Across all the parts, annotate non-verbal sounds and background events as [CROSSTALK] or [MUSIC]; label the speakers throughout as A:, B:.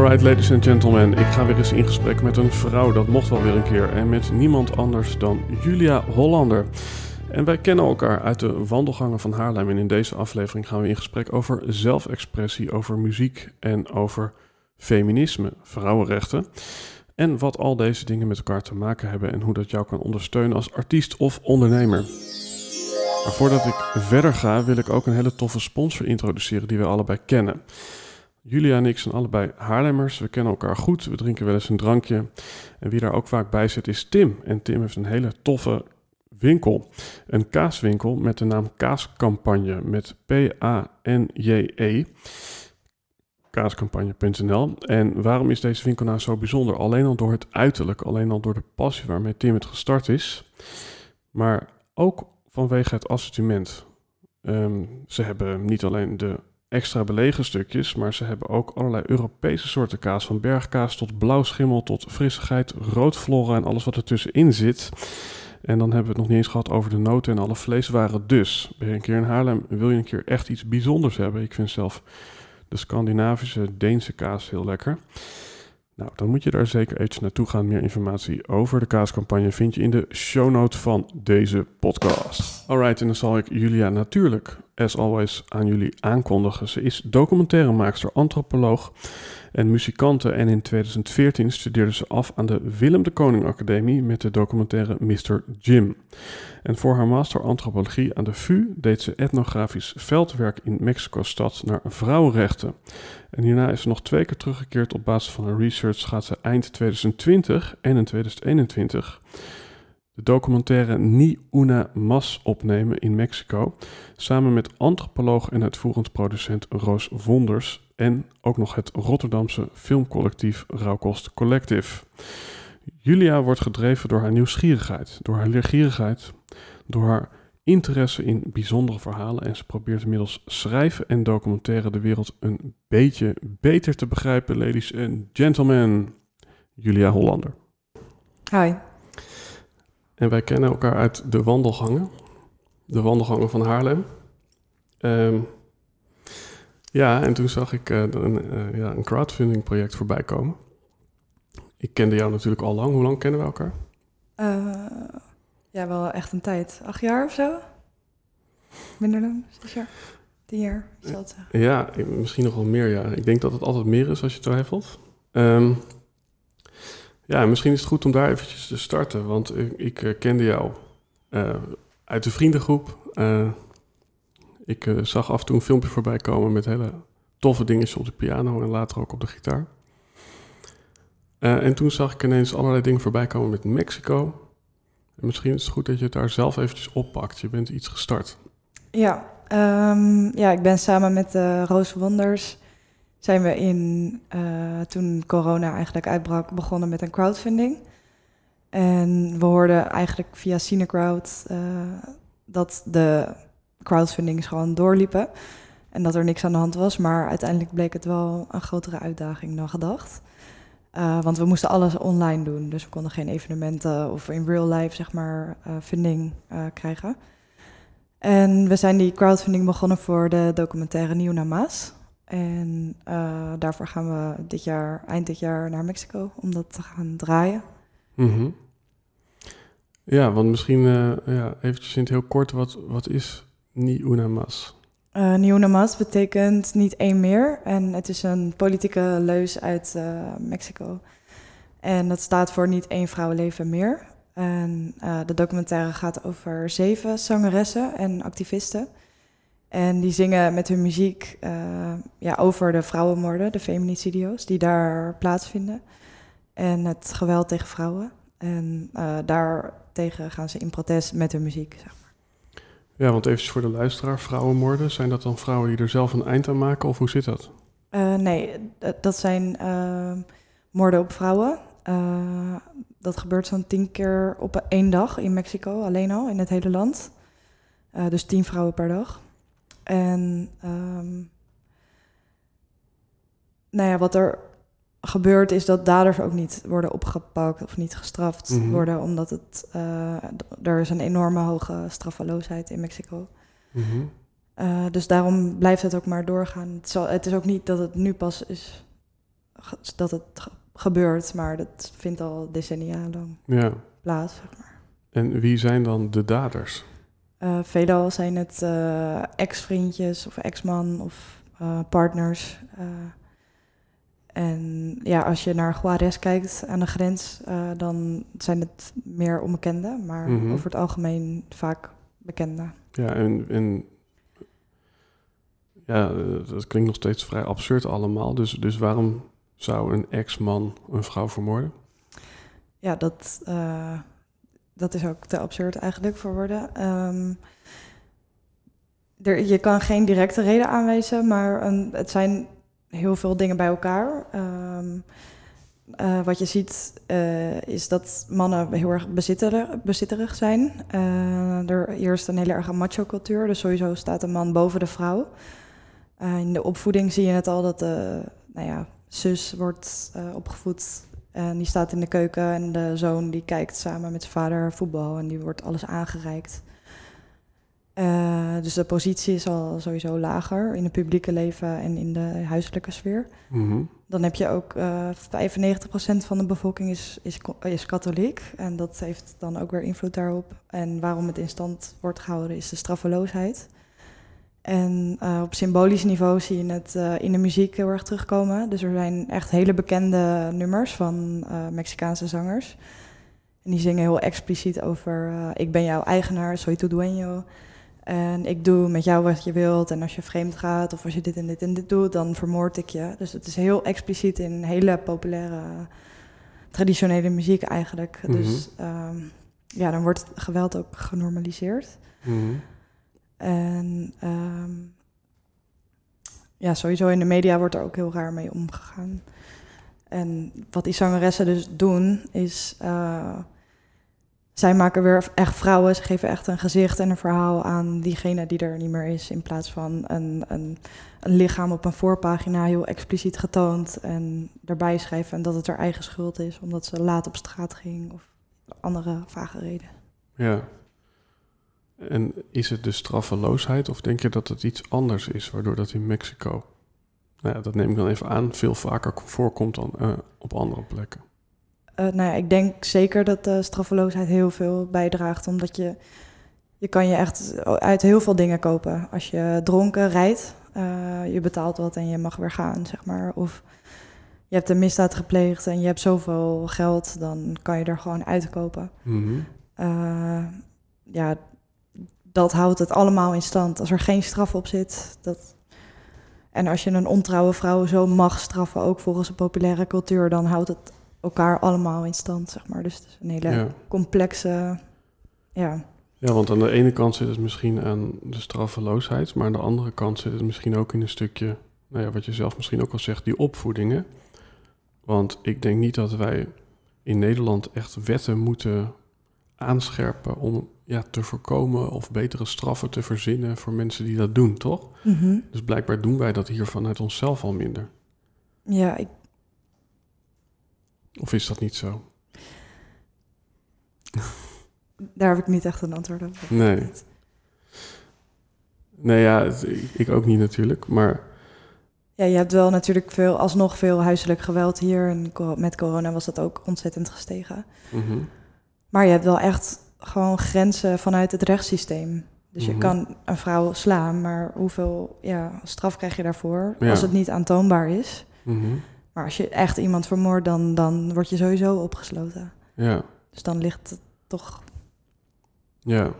A: Alright, ladies and gentlemen, ik ga weer eens in gesprek met een vrouw, dat mocht wel weer een keer, en met niemand anders dan Julia Hollander. En wij kennen elkaar uit de wandelgangen van Haarlem en in deze aflevering gaan we in gesprek over zelfexpressie, over muziek en over feminisme, vrouwenrechten. En wat al deze dingen met elkaar te maken hebben en hoe dat jou kan ondersteunen als artiest of ondernemer. Maar voordat ik verder ga, wil ik ook een hele toffe sponsor introduceren die we allebei kennen. Julia en ik zijn allebei Haarlemmers. We kennen elkaar goed. We drinken wel eens een drankje. En wie daar ook vaak bij zit is Tim. En Tim heeft een hele toffe winkel. Een kaaswinkel met de naam Kaascampagne met P-A-N-J-E. Kaascampagne.nl. En waarom is deze winkel nou zo bijzonder? Alleen al door het uiterlijk, alleen al door de passie waarmee Tim het gestart is. Maar ook vanwege het assortiment. Um, ze hebben niet alleen de extra belegen stukjes, maar ze hebben ook allerlei Europese soorten kaas. Van bergkaas tot blauwschimmel tot frissigheid, roodflora en alles wat ertussenin zit. En dan hebben we het nog niet eens gehad over de noten en alle vleeswaren. Dus, ben je een keer in Haarlem, wil je een keer echt iets bijzonders hebben? Ik vind zelf de Scandinavische Deense kaas heel lekker. Nou, dan moet je daar zeker eventjes naartoe gaan. Meer informatie over de kaascampagne vind je in de show notes van deze podcast. Alright, en dan zal ik Julia natuurlijk, as always, aan jullie aankondigen. Ze is documentairemaakster, antropoloog en muzikante. En in 2014 studeerde ze af aan de Willem de Koning Academie met de documentaire Mr. Jim. En voor haar master antropologie aan de VU deed ze etnografisch veldwerk in Mexico-stad naar vrouwenrechten. En hierna is ze nog twee keer teruggekeerd op basis van haar research. Gaat ze eind 2020 en in 2021 de documentaire Ni Una Mas opnemen in Mexico. Samen met antropoloog en uitvoerend producent Roos Wonders. En ook nog het Rotterdamse filmcollectief Rauwkost Collective. Julia wordt gedreven door haar nieuwsgierigheid, door haar leergierigheid, door haar interesse in bijzondere verhalen en ze probeert inmiddels schrijven en documentaire de wereld een beetje beter te begrijpen, ladies and gentlemen. Julia Hollander.
B: Hi.
A: En wij kennen elkaar uit de wandelgangen, de wandelgangen van Haarlem. Um, ja, en toen zag ik uh, een, uh, ja, een crowdfunding project voorbij komen. Ik kende jou natuurlijk al lang. Hoe lang kennen we elkaar?
B: Uh, ja, wel echt een tijd. Acht jaar of zo? Minder dan zes jaar? Tien jaar, zou het zeggen.
A: Ja, misschien nog wel meer, ja. Ik denk dat het altijd meer is als je twijfelt. Um, ja, misschien is het goed om daar eventjes te starten. Want ik, uh, kende jou uh, uit de vriendengroep. Uh, ik zag af en toe een filmpje voorbij komen met hele toffe dingetjes op de piano en later ook op de gitaar. en toen zag ik ineens allerlei dingen voorbij komen met Mexico. En misschien is het goed dat je het daar zelf eventjes oppakt. Je bent iets gestart.
B: Ja, um, ja ik ben samen met Roos Wonders... zijn we in, uh, toen corona eigenlijk uitbrak... begonnen met een crowdfunding. En we hoorden eigenlijk via Cinecrowd... Uh, dat de crowdfundings gewoon doorliepen... en dat er niks aan de hand was. Maar uiteindelijk bleek het wel een grotere uitdaging dan gedacht... Uh, want we moesten alles online doen. Dus we konden geen evenementen of in real life, zeg maar, funding krijgen. En we zijn die crowdfunding begonnen voor de documentaire Nieuw naar Maas. En daarvoor gaan we dit jaar, eind dit jaar naar Mexico om dat te gaan draaien.
A: Mm -hmm. Ja, want misschien ja, eventjes in het heel kort, wat, wat is Nieuw naar Maas?
B: Uh, Nieuw betekent niet één meer. En het is een politieke leus uit uh, Mexico. En dat staat voor Niet één vrouw leven meer. En uh, de documentaire gaat over zeven zangeressen en activisten. En die zingen met hun muziek uh, ja, over de vrouwenmoorden, de feminicidio's, die daar plaatsvinden. En het geweld tegen vrouwen. En uh, daartegen gaan ze in protest met hun muziek, zeg maar.
A: Ja, want even voor de luisteraar, vrouwenmoorden, zijn dat dan vrouwen die er zelf een eind aan maken of hoe zit dat?
B: Uh, nee, dat zijn moorden op vrouwen. dat gebeurt zo'n tien keer op één dag in Mexico, alleen al, in het hele land. dus tien vrouwen per dag. En um, nou ja, wat er gebeurt is dat daders ook niet worden opgepakt of niet gestraft
A: Mhm.
B: worden, omdat het, uh, er is een enorme hoge straffeloosheid in Mexico. Uh, dus daarom blijft het ook maar doorgaan. Het, zal, het, is ook niet dat het nu pas is dat het ge- gebeurt, maar dat vindt al decennia lang
A: Ja,
B: plaats. Zeg maar.
A: en wie zijn dan de daders?
B: Uh, veelal zijn het uh, ex-vriendjes of ex-man of uh, partners. En ja, als je naar Juarez kijkt aan de grens, dan zijn het meer onbekenden, maar
A: Mhm.
B: over het algemeen vaak bekenden.
A: Ja, en, en ja, eh, dat klinkt nog steeds vrij absurd allemaal. Dus, dus waarom zou een ex-man een vrouw vermoorden?
B: Ja, dat, dat is ook te absurd eigenlijk voor woorden. Um, er, je kan geen directe reden aanwijzen, maar een, het zijn heel veel dingen bij elkaar. Um, uh, wat je ziet uh, is dat mannen heel erg bezitterig, zijn. Uh, er heerst een hele erg macho-cultuur, dus sowieso staat een man boven de vrouw. In de opvoeding zie je het al dat de nou ja, zus wordt opgevoed en die staat in de keuken en de zoon die kijkt samen met zijn vader voetbal en die wordt alles aangereikt. Uh, dus de positie is al sowieso lager in het publieke leven en in de huiselijke sfeer.
A: Mm -hmm.
B: Dan heb je ook uh, 95% van de bevolking is, is, is katholiek en dat heeft dan ook weer invloed daarop. En waarom het in stand wordt gehouden is de straffeloosheid. En uh, op symbolisch niveau zie je het uh, in de muziek heel erg terugkomen. Dus er zijn echt hele bekende nummers van uh, Mexicaanse zangers. En die zingen heel expliciet over: Ik ben jouw eigenaar, soy tu dueño. En ik doe met jou wat je wilt. En als je vreemd gaat of als je dit en dit en dit doet, dan vermoord ik je. Dus het is heel expliciet in hele populaire, traditionele muziek eigenlijk.
A: Mhm.
B: Dus um, ja, dan wordt geweld ook genormaliseerd.
A: Mm
B: En um, ja, sowieso in de media wordt er ook heel raar mee omgegaan. En wat die zangeressen dus doen, is... Uh, zij maken weer echt vrouwen, ze geven echt een gezicht en een verhaal aan diegene die er niet meer is. In plaats van een, een, een lichaam op een voorpagina heel expliciet getoond en erbij schrijven en dat het haar eigen schuld is, omdat ze laat op straat ging of andere vage reden.
A: Ja. En is het de straffeloosheid of denk je dat het iets anders is, waardoor dat in Mexico, nou ja, dat neem ik dan even aan, veel vaker voorkomt dan uh, op andere plekken?
B: Uh, nou ja, ik denk zeker dat de straffeloosheid heel veel bijdraagt, omdat je, je kan je echt uit heel veel dingen kopen. Als je dronken rijdt, uh, je betaalt wat en je mag weer gaan, zeg maar. Of je hebt een misdaad gepleegd en je hebt zoveel geld, dan kan je er gewoon uitkopen.
A: Mm -hmm.
B: uh, ja, dat houdt het allemaal in stand. Als er geen straf op zit, dat... En als je een ontrouwe vrouw zo mag straffen, ook volgens de populaire cultuur, dan houdt het elkaar allemaal in stand, zeg maar. Dus het is een hele
A: Ja.
B: complexe, ja.
A: Ja, want aan de ene kant zit het misschien aan de straffeloosheid, maar aan de andere kant zit het misschien ook in een stukje, nou ja, wat je zelf misschien ook al zegt, die opvoedingen. Want ik denk niet dat wij in Nederland echt wetten moeten aanscherpen om ja, te voorkomen of betere straffen te verzinnen voor mensen die dat doen, toch?
B: Mhm.
A: Dus blijkbaar doen wij dat hier vanuit onszelf al minder.
B: Ja, ik,
A: Of is dat niet zo?
B: daar heb ik niet echt een antwoord op.
A: Nee. Nee, ja, het- ik, ook niet natuurlijk, maar
B: Ja, je hebt wel natuurlijk veel, alsnog veel huiselijk geweld hier. En met corona was dat ook ontzettend gestegen.
A: mhm,
B: Maar je hebt wel echt gewoon grenzen vanuit het rechtssysteem. Dus je
A: Mhm.
B: kan een vrouw slaan, maar hoeveel ja, straf krijg je daarvoor
A: Ja.
B: als het niet aantoonbaar is?
A: mhm.
B: Maar als je echt iemand vermoordt, dan, dan word je sowieso opgesloten.
A: Ja,
B: Dus dan ligt het toch
A: ja.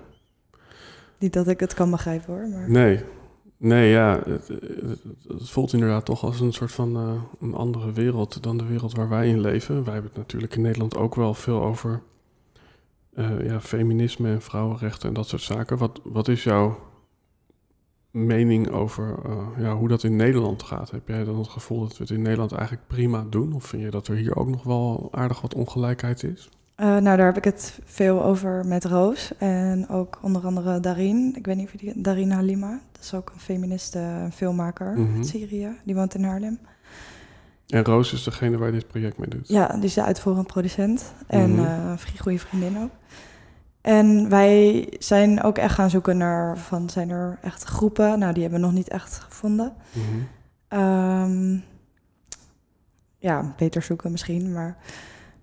B: niet dat ik het kan begrijpen hoor. Maar...
A: Nee. Nee, ja. Het, het, het voelt inderdaad toch als een soort van eh, een andere wereld dan de wereld waar wij in leven. Wij hebben het natuurlijk in Nederland ook wel veel over eh, ja, feminisme en vrouwenrechten en dat soort zaken. Wat, wat is jouw mening over eh, ja, hoe dat in Nederland gaat? Heb jij dan het gevoel dat we het in Nederland eigenlijk prima doen? Of vind je dat er hier ook nog wel aardig wat ongelijkheid is?
B: Eh, nou, daar heb ik het veel over met Roos. En ook onder andere Darin. Ik weet niet of je die... Darin Halima. Dat is ook een feministe een filmmaker
A: Mhm.
B: uit Syrië. Die woont in Haarlem.
A: En Roos is degene waar je dit project mee doet.
B: Ja, die is de uitvoerend producent. En eh, een goede vriendin ook. En wij zijn ook echt gaan zoeken naar... Van, zijn er echt groepen? Nou, die hebben we nog niet echt gevonden.
A: Mhm.
B: Ehm, ja, beter zoeken misschien. Maar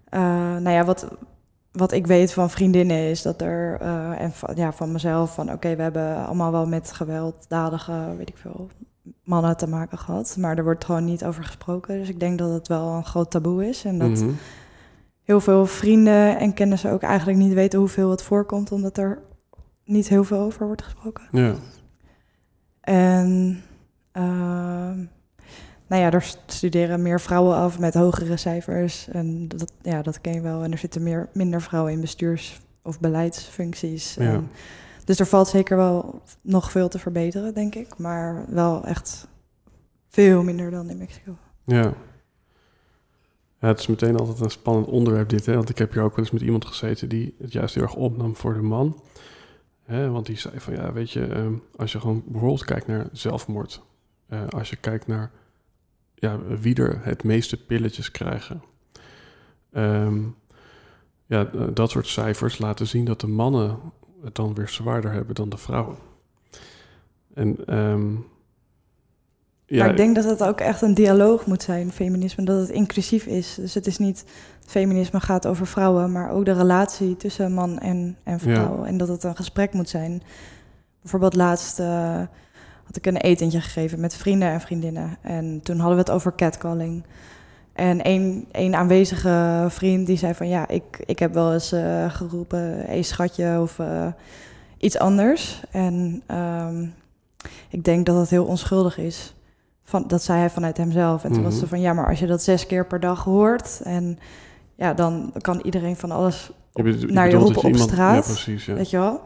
B: eh, nou ja, wat, wat ik weet van vriendinnen is dat er, eh, en van, ja, van mezelf, van oké, we hebben allemaal wel met gewelddadige, weet ik veel, mannen te maken gehad. Maar er wordt gewoon niet over gesproken. Dus ik denk dat het wel een groot taboe is. En dat
A: Mhm.
B: heel veel vrienden en kennissen ook eigenlijk niet weten hoeveel het voorkomt, omdat er niet heel veel over wordt gesproken.
A: Ja.
B: En ehm, nou ja, er studeren meer vrouwen af met hogere cijfers. En dat, ja, dat ken je wel. En er zitten meer, minder vrouwen in bestuurs- of beleidsfuncties.
A: Ja.
B: En, dus er valt zeker wel nog veel te verbeteren, denk ik. Maar wel echt veel minder dan in Mexico.
A: Ja. Het is meteen altijd een spannend onderwerp dit, hè? Want ik heb hier ook wel eens met iemand gezeten die het juist heel erg opnam voor de man. Hè? Want die zei van, ja, weet je, ehm, als je gewoon bijvoorbeeld kijkt naar zelfmoord. eh, als je kijkt naar ja, wie er het meeste pilletjes krijgen. Ehm, ja, eh, dat soort cijfers laten zien dat de mannen het dan weer zwaarder hebben dan de vrouwen. En ehm,
B: maar ik denk dat het ook echt een dialoog moet zijn, feminisme. Dat het inclusief is. Dus het is niet... Feminisme gaat over vrouwen, maar ook de relatie tussen man en, en vrouw. En dat het een gesprek moet zijn. Bijvoorbeeld laatst eh, had ik een etentje gegeven met vrienden en vriendinnen. En toen hadden we het over catcalling. En een, een aanwezige vriend die zei van... ja, ik, ik heb wel eens eh, geroepen, hé schatje of eh, iets anders. En ehm, ik denk dat het heel onschuldig is. Van, dat zei hij vanuit hemzelf. En toen was
A: Mhm.
B: ze van, ja, maar als je dat zes keer per dag hoort... en ja, dan kan iedereen van alles
A: Je
B: naar je roepen
A: dat
B: op
A: iemand-
B: straat.
A: Ja, precies. Ja.
B: Weet je wel?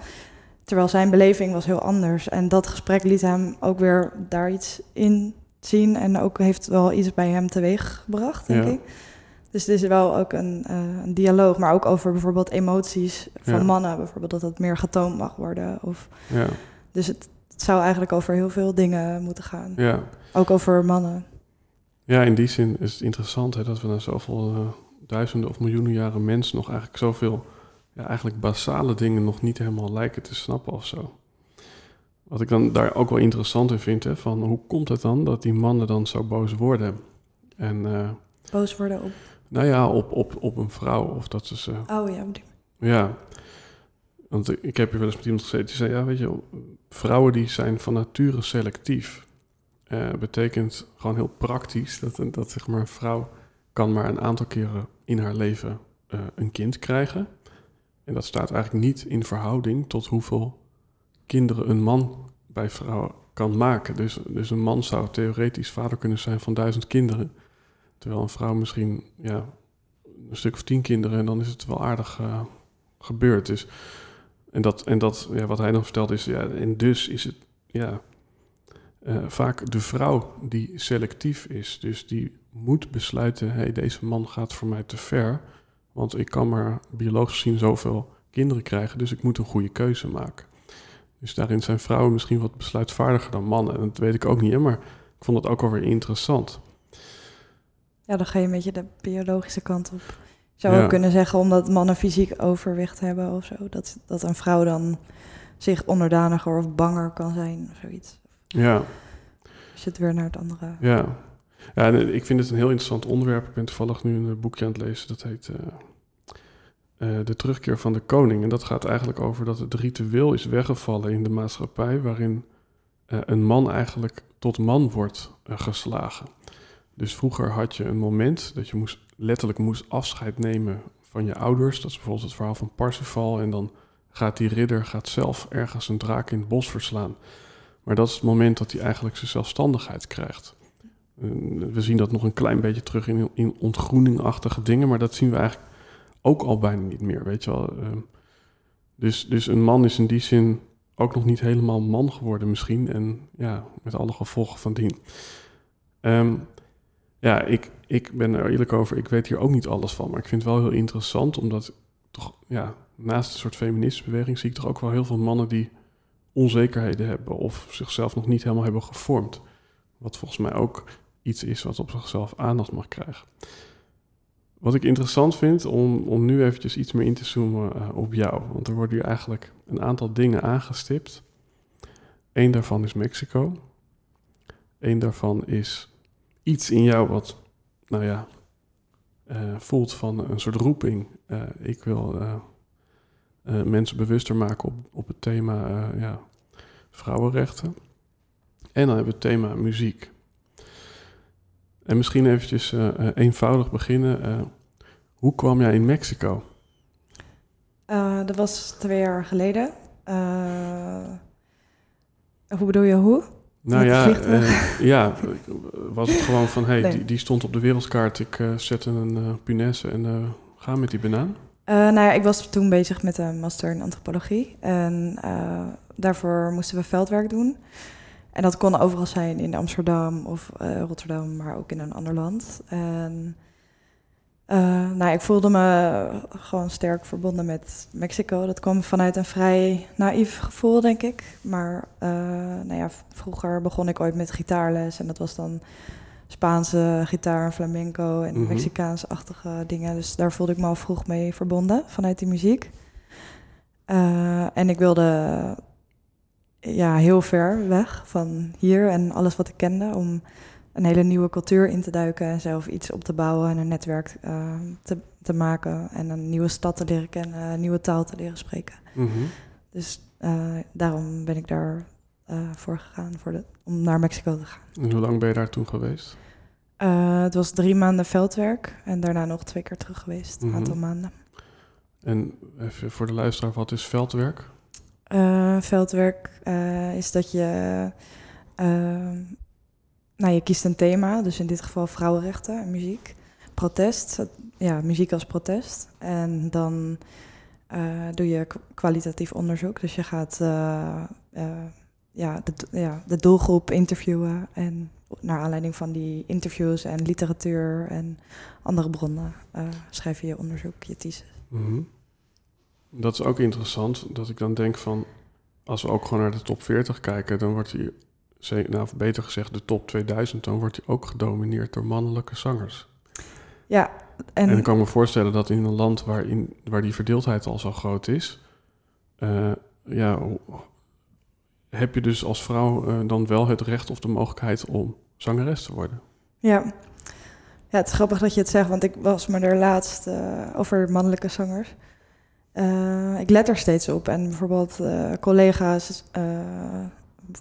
B: Terwijl zijn beleving was heel anders. En dat gesprek liet hem ook weer daar iets in zien. En ook heeft wel iets bij hem teweeg gebracht, denk
A: Ja.
B: ik. Dus het is wel ook een, eh, een dialoog. Maar ook over bijvoorbeeld emoties van
A: Ja.
B: mannen. Bijvoorbeeld dat het meer getoond mag worden. Of,
A: Ja,
B: dus het, het zou eigenlijk over heel veel dingen moeten gaan.
A: ja.
B: Ook over mannen.
A: ja, in die zin is het interessant hè, dat we na zoveel eh, duizenden of miljoenen jaren mensen nog eigenlijk zoveel, ja, eigenlijk basale dingen nog niet helemaal lijken te snappen of zo. Wat ik dan daar ook wel interessant in vind, hè, van hoe komt het dan dat die mannen dan zo boos worden? En eh,
B: Boos worden op...
A: nou ja, op, op, op een vrouw of dat ze ze
B: Oh ja,
A: Ja, want ik- ik heb hier wel eens met iemand gezeten die zei, ja, weet je, vrouwen die zijn van nature selectief. Eh betekent gewoon heel praktisch dat, een- dat zeg maar, een vrouw kan maar een aantal keren in haar leven eh, een kind krijgen. En dat staat eigenlijk niet in verhouding tot hoeveel kinderen een man bij vrouwen kan maken. Dus, dus een man zou theoretisch vader kunnen zijn van duizend kinderen. Terwijl een vrouw misschien ja, een stuk of tien kinderen en dan is het wel aardig eh, gebeurd. Dus, en dat, en dat ja, wat hij dan vertelt is, ja, en dus is het ja, eh, vaak de vrouw die selectief is. Dus die moet besluiten, hey, deze man gaat voor mij te ver. Want ik kan maar biologisch gezien zoveel kinderen krijgen, dus ik moet een goede keuze maken. Dus daarin zijn vrouwen misschien wat besluitvaardiger dan mannen. En dat weet ik ook niet, maar ik vond dat ook alweer interessant.
B: Ja, dan ga je een beetje de biologische kant op. Zou
A: Ja.
B: ook kunnen zeggen omdat mannen fysiek overwicht hebben of zo. Dat, dat een vrouw dan zich onderdaniger of banger kan zijn of zoiets.
A: Ja,
B: Als je het weer naar het andere...
A: ja. ja en ik vind het een heel interessant onderwerp. Ik ben toevallig nu een eh, boekje aan het lezen, dat heet eh, eh, De terugkeer van de koning. En dat gaat eigenlijk over dat het ritueel is weggevallen in de maatschappij... waarin eh, een man eigenlijk tot man wordt eh, geslagen. Dus vroeger had je een moment dat je moest, letterlijk moest afscheid nemen van je ouders. Dat is bijvoorbeeld het verhaal van Parsifal. En dan gaat die ridder gaat zelf ergens een draak in het bos verslaan. Maar dat is het moment dat hij eigenlijk zijn zelfstandigheid krijgt. We zien dat nog een klein beetje terug in, in ontgroeningachtige dingen, maar dat zien we eigenlijk ook al bijna niet meer, weet je wel. Ehm, dus, dus een man is in die zin ook nog niet helemaal man geworden misschien. En ja, met alle gevolgen van dien. Ehm, ja, ik, ik ben er eerlijk over. Ik weet hier ook niet alles van. Maar ik vind het wel heel interessant. Omdat toch, ja, naast een soort feministische beweging zie ik toch ook wel heel veel mannen die onzekerheden hebben. Of zichzelf nog niet helemaal hebben gevormd. Wat volgens mij ook iets is wat op zichzelf aandacht mag krijgen. Wat ik interessant vind om, om nu eventjes iets meer in te zoomen uh, op jou. Want er worden hier eigenlijk een aantal dingen aangestipt. Eén daarvan is Mexico. Eén daarvan is iets in jou wat, nou ja, uh, voelt van een soort roeping. Uh, ik wil mensen bewuster maken op, op het thema ja, vrouwenrechten. En dan hebben we het thema muziek. En misschien eventjes uh, eenvoudig beginnen. Uh, hoe kwam jij in Mexico?
B: dat was twee jaar geleden. hoe bedoel je hoe?
A: Nou ja, ja, was het [LAUGHS] gewoon van, hey, die, die, stond op de wereldkaart. Ik zette een punaise en ga met die banaan.
B: nou ja, ik was toen bezig met een master in antropologie. En daarvoor moesten we veldwerk doen. En dat kon overal zijn in Amsterdam of uh, Rotterdam, maar ook in een ander land. En uh, nou, ik voelde me gewoon sterk verbonden met Mexico. Dat kwam vanuit een vrij naïef gevoel, denk ik. Maar uh, nou ja, vroeger begon ik ooit met gitaarles en dat was dan Spaanse gitaar, flamenco en mm Mexicaans-achtige dingen. Dus daar voelde ik me al vroeg mee verbonden vanuit die muziek. en ik wilde ja, heel ver weg van hier en alles wat ik kende. Om een hele nieuwe cultuur in te duiken en zelf iets op te bouwen en een netwerk uh, te, te maken. En een nieuwe stad te leren kennen, een nieuwe taal te leren spreken. Mm -hmm. Dus uh, daarom ben ik daar uh, voor gegaan, voor de, om naar Mexico te gaan.
A: En hoe lang ben je daar toen geweest?
B: het was drie maanden veldwerk en daarna nog twee keer terug geweest, een mm -hmm. aantal maanden.
A: En even voor de luisteraar, wat is veldwerk?
B: Uh, veldwerk uh, is dat je, uh, nou, je kiest een thema, dus in dit geval vrouwenrechten en muziek. Protest, ja, muziek als protest. En dan doe je kwalitatief onderzoek, dus je gaat ja, de, ja, de doelgroep interviewen en naar aanleiding van die interviews en literatuur en andere bronnen schrijf je je onderzoek, je thesis. -hmm.
A: Dat is ook interessant, dat ik dan denk van, als we ook gewoon naar de top 40 kijken, dan wordt die, nou beter gezegd de top 2000, dan wordt die ook gedomineerd door mannelijke zangers.
B: Ja.
A: En, en ik kan me voorstellen dat in een land waarin, waar die verdeeldheid al zo groot is, uh, ja, heb je dus als vrouw uh, dan wel het recht of de mogelijkheid om zangeres te worden.
B: Ja. Ja, het is grappig dat je het zegt, want ik was me er laatst uh, over mannelijke zangers. Ik let er steeds op. En bijvoorbeeld uh, collega's, uh,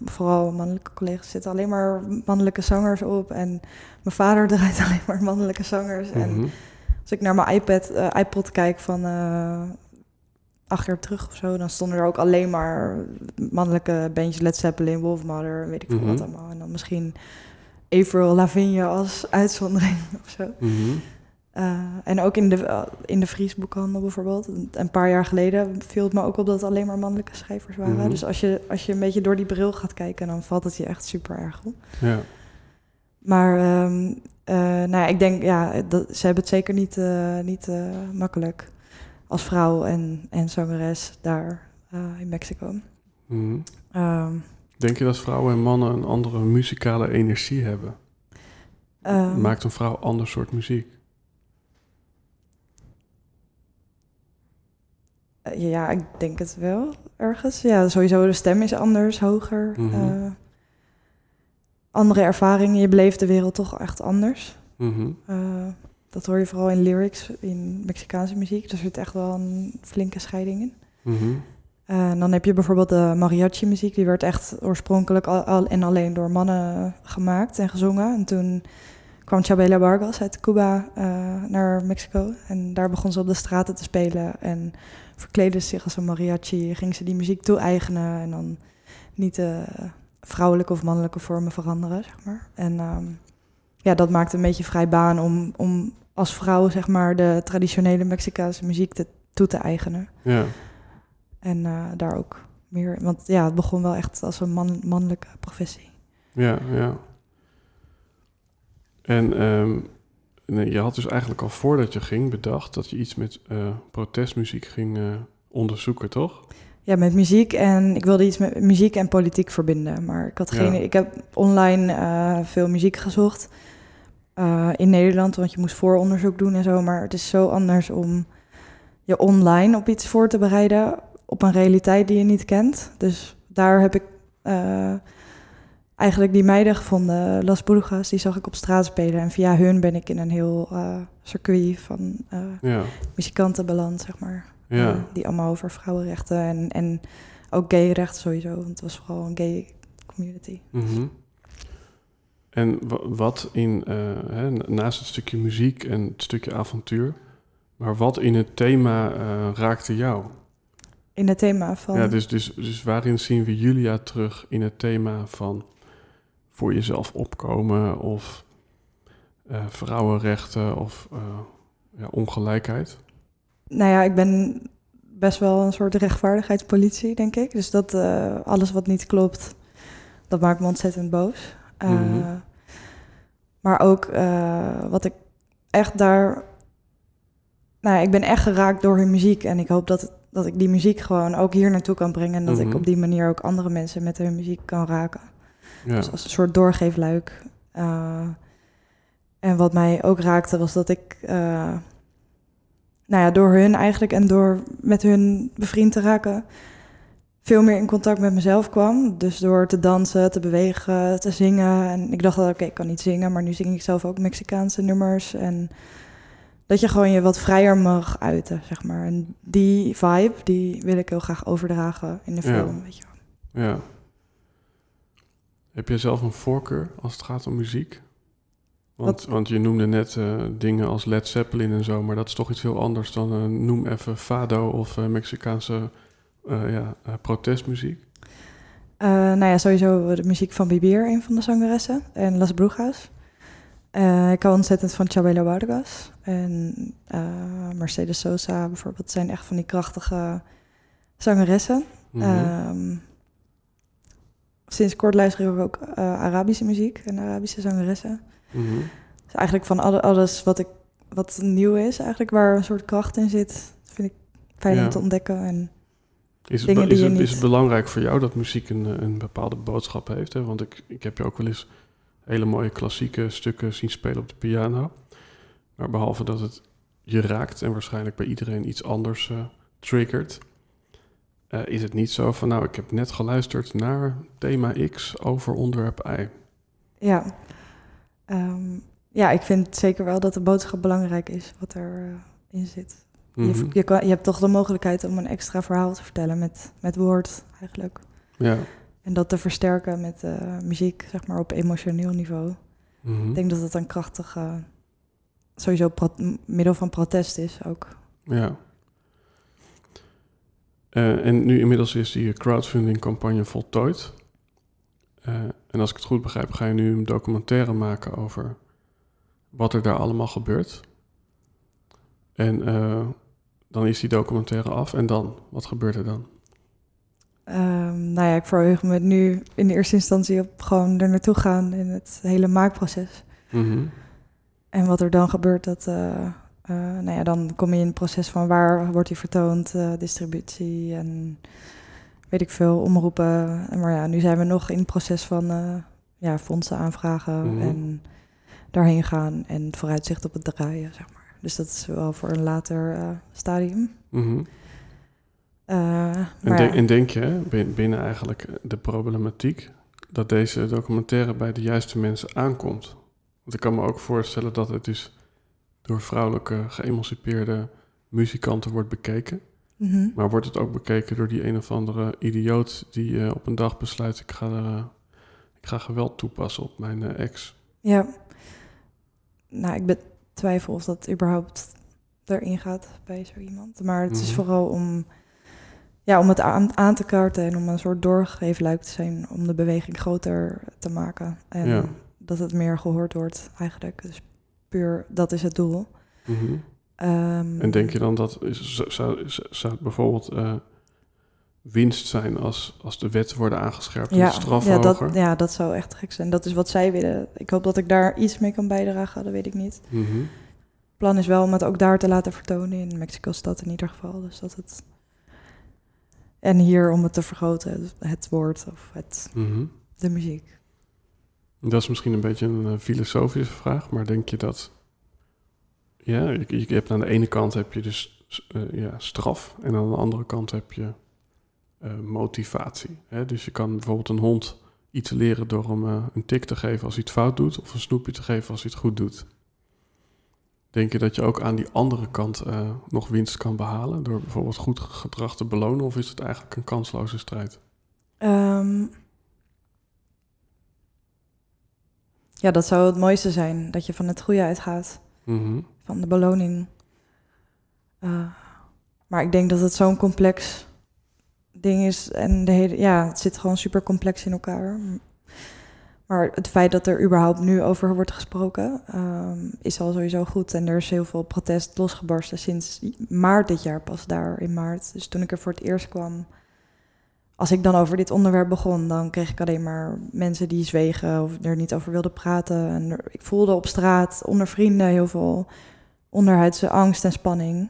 B: vooral mannelijke collega's, zitten alleen maar mannelijke zangers op. En mijn vader [LAUGHS] draait alleen maar mannelijke zangers. Mm -hmm. En als ik naar mijn iPad, iPod kijk van acht jaar terug of zo, dan stonden er ook alleen maar mannelijke bandjes, Led Zeppelin, Wolfmother, weet ik veel mm -hmm. wat allemaal. En dan misschien Avril Lavigne als uitzondering [LAUGHS] of zo. Mm -hmm. Uh, en ook in de, uh, in de Vriesboekhandel bijvoorbeeld. Een paar jaar geleden viel het me ook op dat het alleen maar mannelijke schrijvers waren. Mm -hmm. Dus als je, als je een beetje door die bril gaat kijken, dan valt het je echt super erg op. Ja. Maar um, uh, nou ja, ik denk, ja, dat, ze hebben het zeker niet, niet makkelijk als vrouw en, en zangeres daar in Mexico.
A: Mm -hmm. um, denk je dat vrouwen en mannen een andere muzikale energie hebben? Um, Maakt een vrouw ander soort muziek?
B: Ja, ik denk het wel ergens. Ja, sowieso de stem is anders, hoger. Mm -hmm. uh, andere ervaringen. Je beleeft de wereld toch echt anders. Mm -hmm. uh, dat hoor je vooral in lyrics, in Mexicaanse muziek. Er zit echt wel een flinke scheiding in. Mm -hmm. uh, en dan heb je bijvoorbeeld de mariachi-muziek. Die werd echt oorspronkelijk al, al, en alleen door mannen gemaakt en gezongen. En toen kwam Chabela Vargas uit Cuba eh, naar Mexico. En daar begon ze op de straten te spelen. En verkleedde ze zich als een mariachi. Ging ze die muziek toe-eigenen. En dan niet de vrouwelijke of mannelijke vormen veranderen, zeg maar. En ehm, ja, dat maakte een beetje vrij baan om, om als vrouw, zeg maar, de traditionele Mexicaanse muziek te, toe te eigenen.
A: Ja.
B: En eh, daar ook meer... Want ja, het begon wel echt als een man, mannelijke professie.
A: Ja, ja. En ehm, nee, je had dus eigenlijk al voordat je ging bedacht dat je iets met eh, protestmuziek ging eh, onderzoeken, toch?
B: Ja, met muziek en ik wilde iets met muziek en politiek verbinden. Maar ik had geen.
A: Ja.
B: Ik heb online eh, veel muziek gezocht in Nederland, want je moest vooronderzoek doen en zo. Maar het is zo anders om je online op iets voor te bereiden op een realiteit die je niet kent. Dus daar heb ik eigenlijk die meiden gevonden, Las Burgas, die zag ik op straat spelen. En via hun ben ik in een heel eh, circuit van
A: Ja,
B: muzikanten beland, zeg maar.
A: ja.
B: Eh, die allemaal over vrouwenrechten en, en ook gayrechten sowieso. Want het was vooral een gay community.
A: Mhm. En wa- wat in, hè, naast het stukje muziek en het stukje avontuur, maar wat in het thema raakte jou?
B: In het thema van...
A: Ja, dus, dus, dus waarin zien we Julia terug in het thema van voor jezelf opkomen of eh, vrouwenrechten of eh, ja, ongelijkheid?
B: Nou ja, ik ben best wel een soort rechtvaardigheidspolitie, denk ik. Dus dat eh, alles wat niet klopt, dat maakt me ontzettend boos.
A: Mhm.
B: Maar ook wat ik echt daar... Nou ja, ik ben echt geraakt door hun muziek. En ik hoop dat, dat ik die muziek gewoon ook hier naartoe kan brengen. En dat
A: Mhm.
B: ik op die manier ook andere mensen met hun muziek kan raken.
A: Ja,
B: Dus als een soort doorgeefluik. Eh, en wat mij ook raakte was dat ik, eh, nou ja, door hun eigenlijk en door met hun bevriend te raken, veel meer in contact met mezelf kwam. Dus door te dansen, te bewegen, te zingen. En ik dacht, dat, oké, ik kan niet zingen, maar nu zing ik zelf ook Mexicaanse nummers. En dat je gewoon je wat vrijer mag uiten, zeg maar. En die vibe, die wil ik heel graag overdragen in de
A: Ja.
B: film, weet je wel.
A: ja. Heb jij zelf een voorkeur als het gaat om muziek? Want, want je noemde net eh, dingen als Led Zeppelin en zo, maar dat is toch iets heel anders dan eh, noem even fado of eh, Mexicaanse ja, protestmuziek.
B: Nou ja, sowieso de muziek van Bibier, een van de zangeressen. En Las Brujas. Ik hou ontzettend van Chabela Vargas. En Mercedes Sosa bijvoorbeeld zijn echt van die krachtige zangeressen.
A: Mhm.
B: Ehm, sinds kort luister ik ook eh, Arabische muziek en Arabische zangeressen.
A: Mhm.
B: Dus eigenlijk van alle, alles wat, ik, wat nieuw is, eigenlijk waar een soort kracht in zit, vind ik fijn
A: Ja.
B: om te ontdekken. En
A: Is het, is, het,
B: niet-
A: is het belangrijk voor jou dat muziek een, een bepaalde boodschap heeft? Hè? Want ik, ik heb je ook wel eens hele mooie klassieke stukken zien spelen op de piano. Maar behalve dat het je raakt en waarschijnlijk bij iedereen iets anders eh, triggert, eh, is het niet zo van nou, ik heb net geluisterd naar thema X over onderwerp Y.
B: Ja. Ehm, ja, ik vind zeker wel dat de boodschap belangrijk is wat erin in zit.
A: Mhm.
B: je, je, kan, je hebt toch de mogelijkheid om een extra verhaal te vertellen met, met woord eigenlijk.
A: Ja.
B: En dat te versterken met eh, muziek, zeg maar, op emotioneel niveau.
A: Mhm.
B: Ik denk dat het een krachtig, eh, sowieso middel van protest is ook.
A: Ja. Eh, en nu inmiddels is die crowdfunding campagne voltooid. Eh, en als ik het goed begrijp, ga je nu een documentaire maken over wat er daar allemaal gebeurt. En eh, dan is die documentaire af. En dan? Wat gebeurt er dan?
B: Ehm, nou ja, ik verheug me nu in de eerste instantie op gewoon er naartoe gaan in het hele maakproces.
A: Mhm.
B: En wat er dan gebeurt, dat, eh, nou ja, dan kom je in het proces van waar wordt die vertoond, eh, distributie en weet ik veel, omroepen. En Maar ja, nu zijn we nog in het proces van eh, ja, fondsen aanvragen
A: Mhm.
B: en daarheen gaan en vooruitzicht op het draaien, zeg maar. Dus dat is wel voor een later stadium.
A: Mhm. En,
B: maar
A: denk-
B: ja.
A: en denk je binnen eigenlijk de problematiek dat deze documentaire bij de juiste mensen aankomt? Want ik kan me ook voorstellen dat het dus door vrouwelijke geëmancipeerde muzikanten wordt bekeken.
B: Mhm.
A: Maar wordt het ook bekeken door die een of andere idioot die eh, op een dag besluit ik ga, eh, ik ga geweld toepassen op mijn eh, ex?
B: Ja. nou, ik betwijfel of dat überhaupt erin gaat bij zo iemand. Maar het is
A: Mhm.
B: vooral om, ja, om het aan, aan te kaarten en om een soort doorgeefluik te zijn om de beweging groter te maken. En
A: Ja.
B: dat het meer gehoord wordt eigenlijk. Dus puur, dat is het doel.
A: Mhm.
B: Ehm,
A: En denk je dan dat is, zou, zou, het bijvoorbeeld eh, winst zijn als, als de wetten worden aangescherpt en
B: ja,
A: de straf
B: ja, dat, ja, dat zou echt gek zijn. Dat is wat zij willen. Ik hoop dat ik daar iets mee kan bijdragen, dat weet ik niet.
A: Mhm.
B: Het plan is wel om het ook daar te laten vertonen, in Mexico-stad in ieder geval. Dus dat het... En hier om het te vergroten, het woord of het,
A: Mhm.
B: de muziek.
A: Dat is misschien een beetje een eh, filosofische vraag, maar denk je dat... Ja, je, hebt aan de ene kant heb je dus eh, ja, straf en aan de andere kant heb je eh, motivatie. Hè? Dus je kan bijvoorbeeld een hond iets leren door hem een tik te geven als hij het fout doet... of een snoepje te geven als hij het goed doet. Denk je dat je ook aan die andere kant nog winst kan behalen... door bijvoorbeeld goed gedrag te belonen... of is het eigenlijk een kansloze strijd?
B: Ehm, ja, dat zou het mooiste zijn, dat je van het goede uitgaat.
A: Mhm.
B: van de beloning. Eh, maar ik denk dat het zo'n complex ding is. En de hele, ja, het zit gewoon super complex in elkaar. Maar het feit dat er überhaupt nu over wordt gesproken, ehm, is al sowieso goed. En er is heel veel protest losgebarsten sinds maart dit jaar, pas daar in maart. Dus toen ik er voor het eerst kwam, als ik dan over dit onderwerp begon, dan kreeg ik alleen maar mensen die zwegen of er niet over wilden praten. En er- ik voelde op straat onder vrienden heel veel onderhuidse angst en spanning.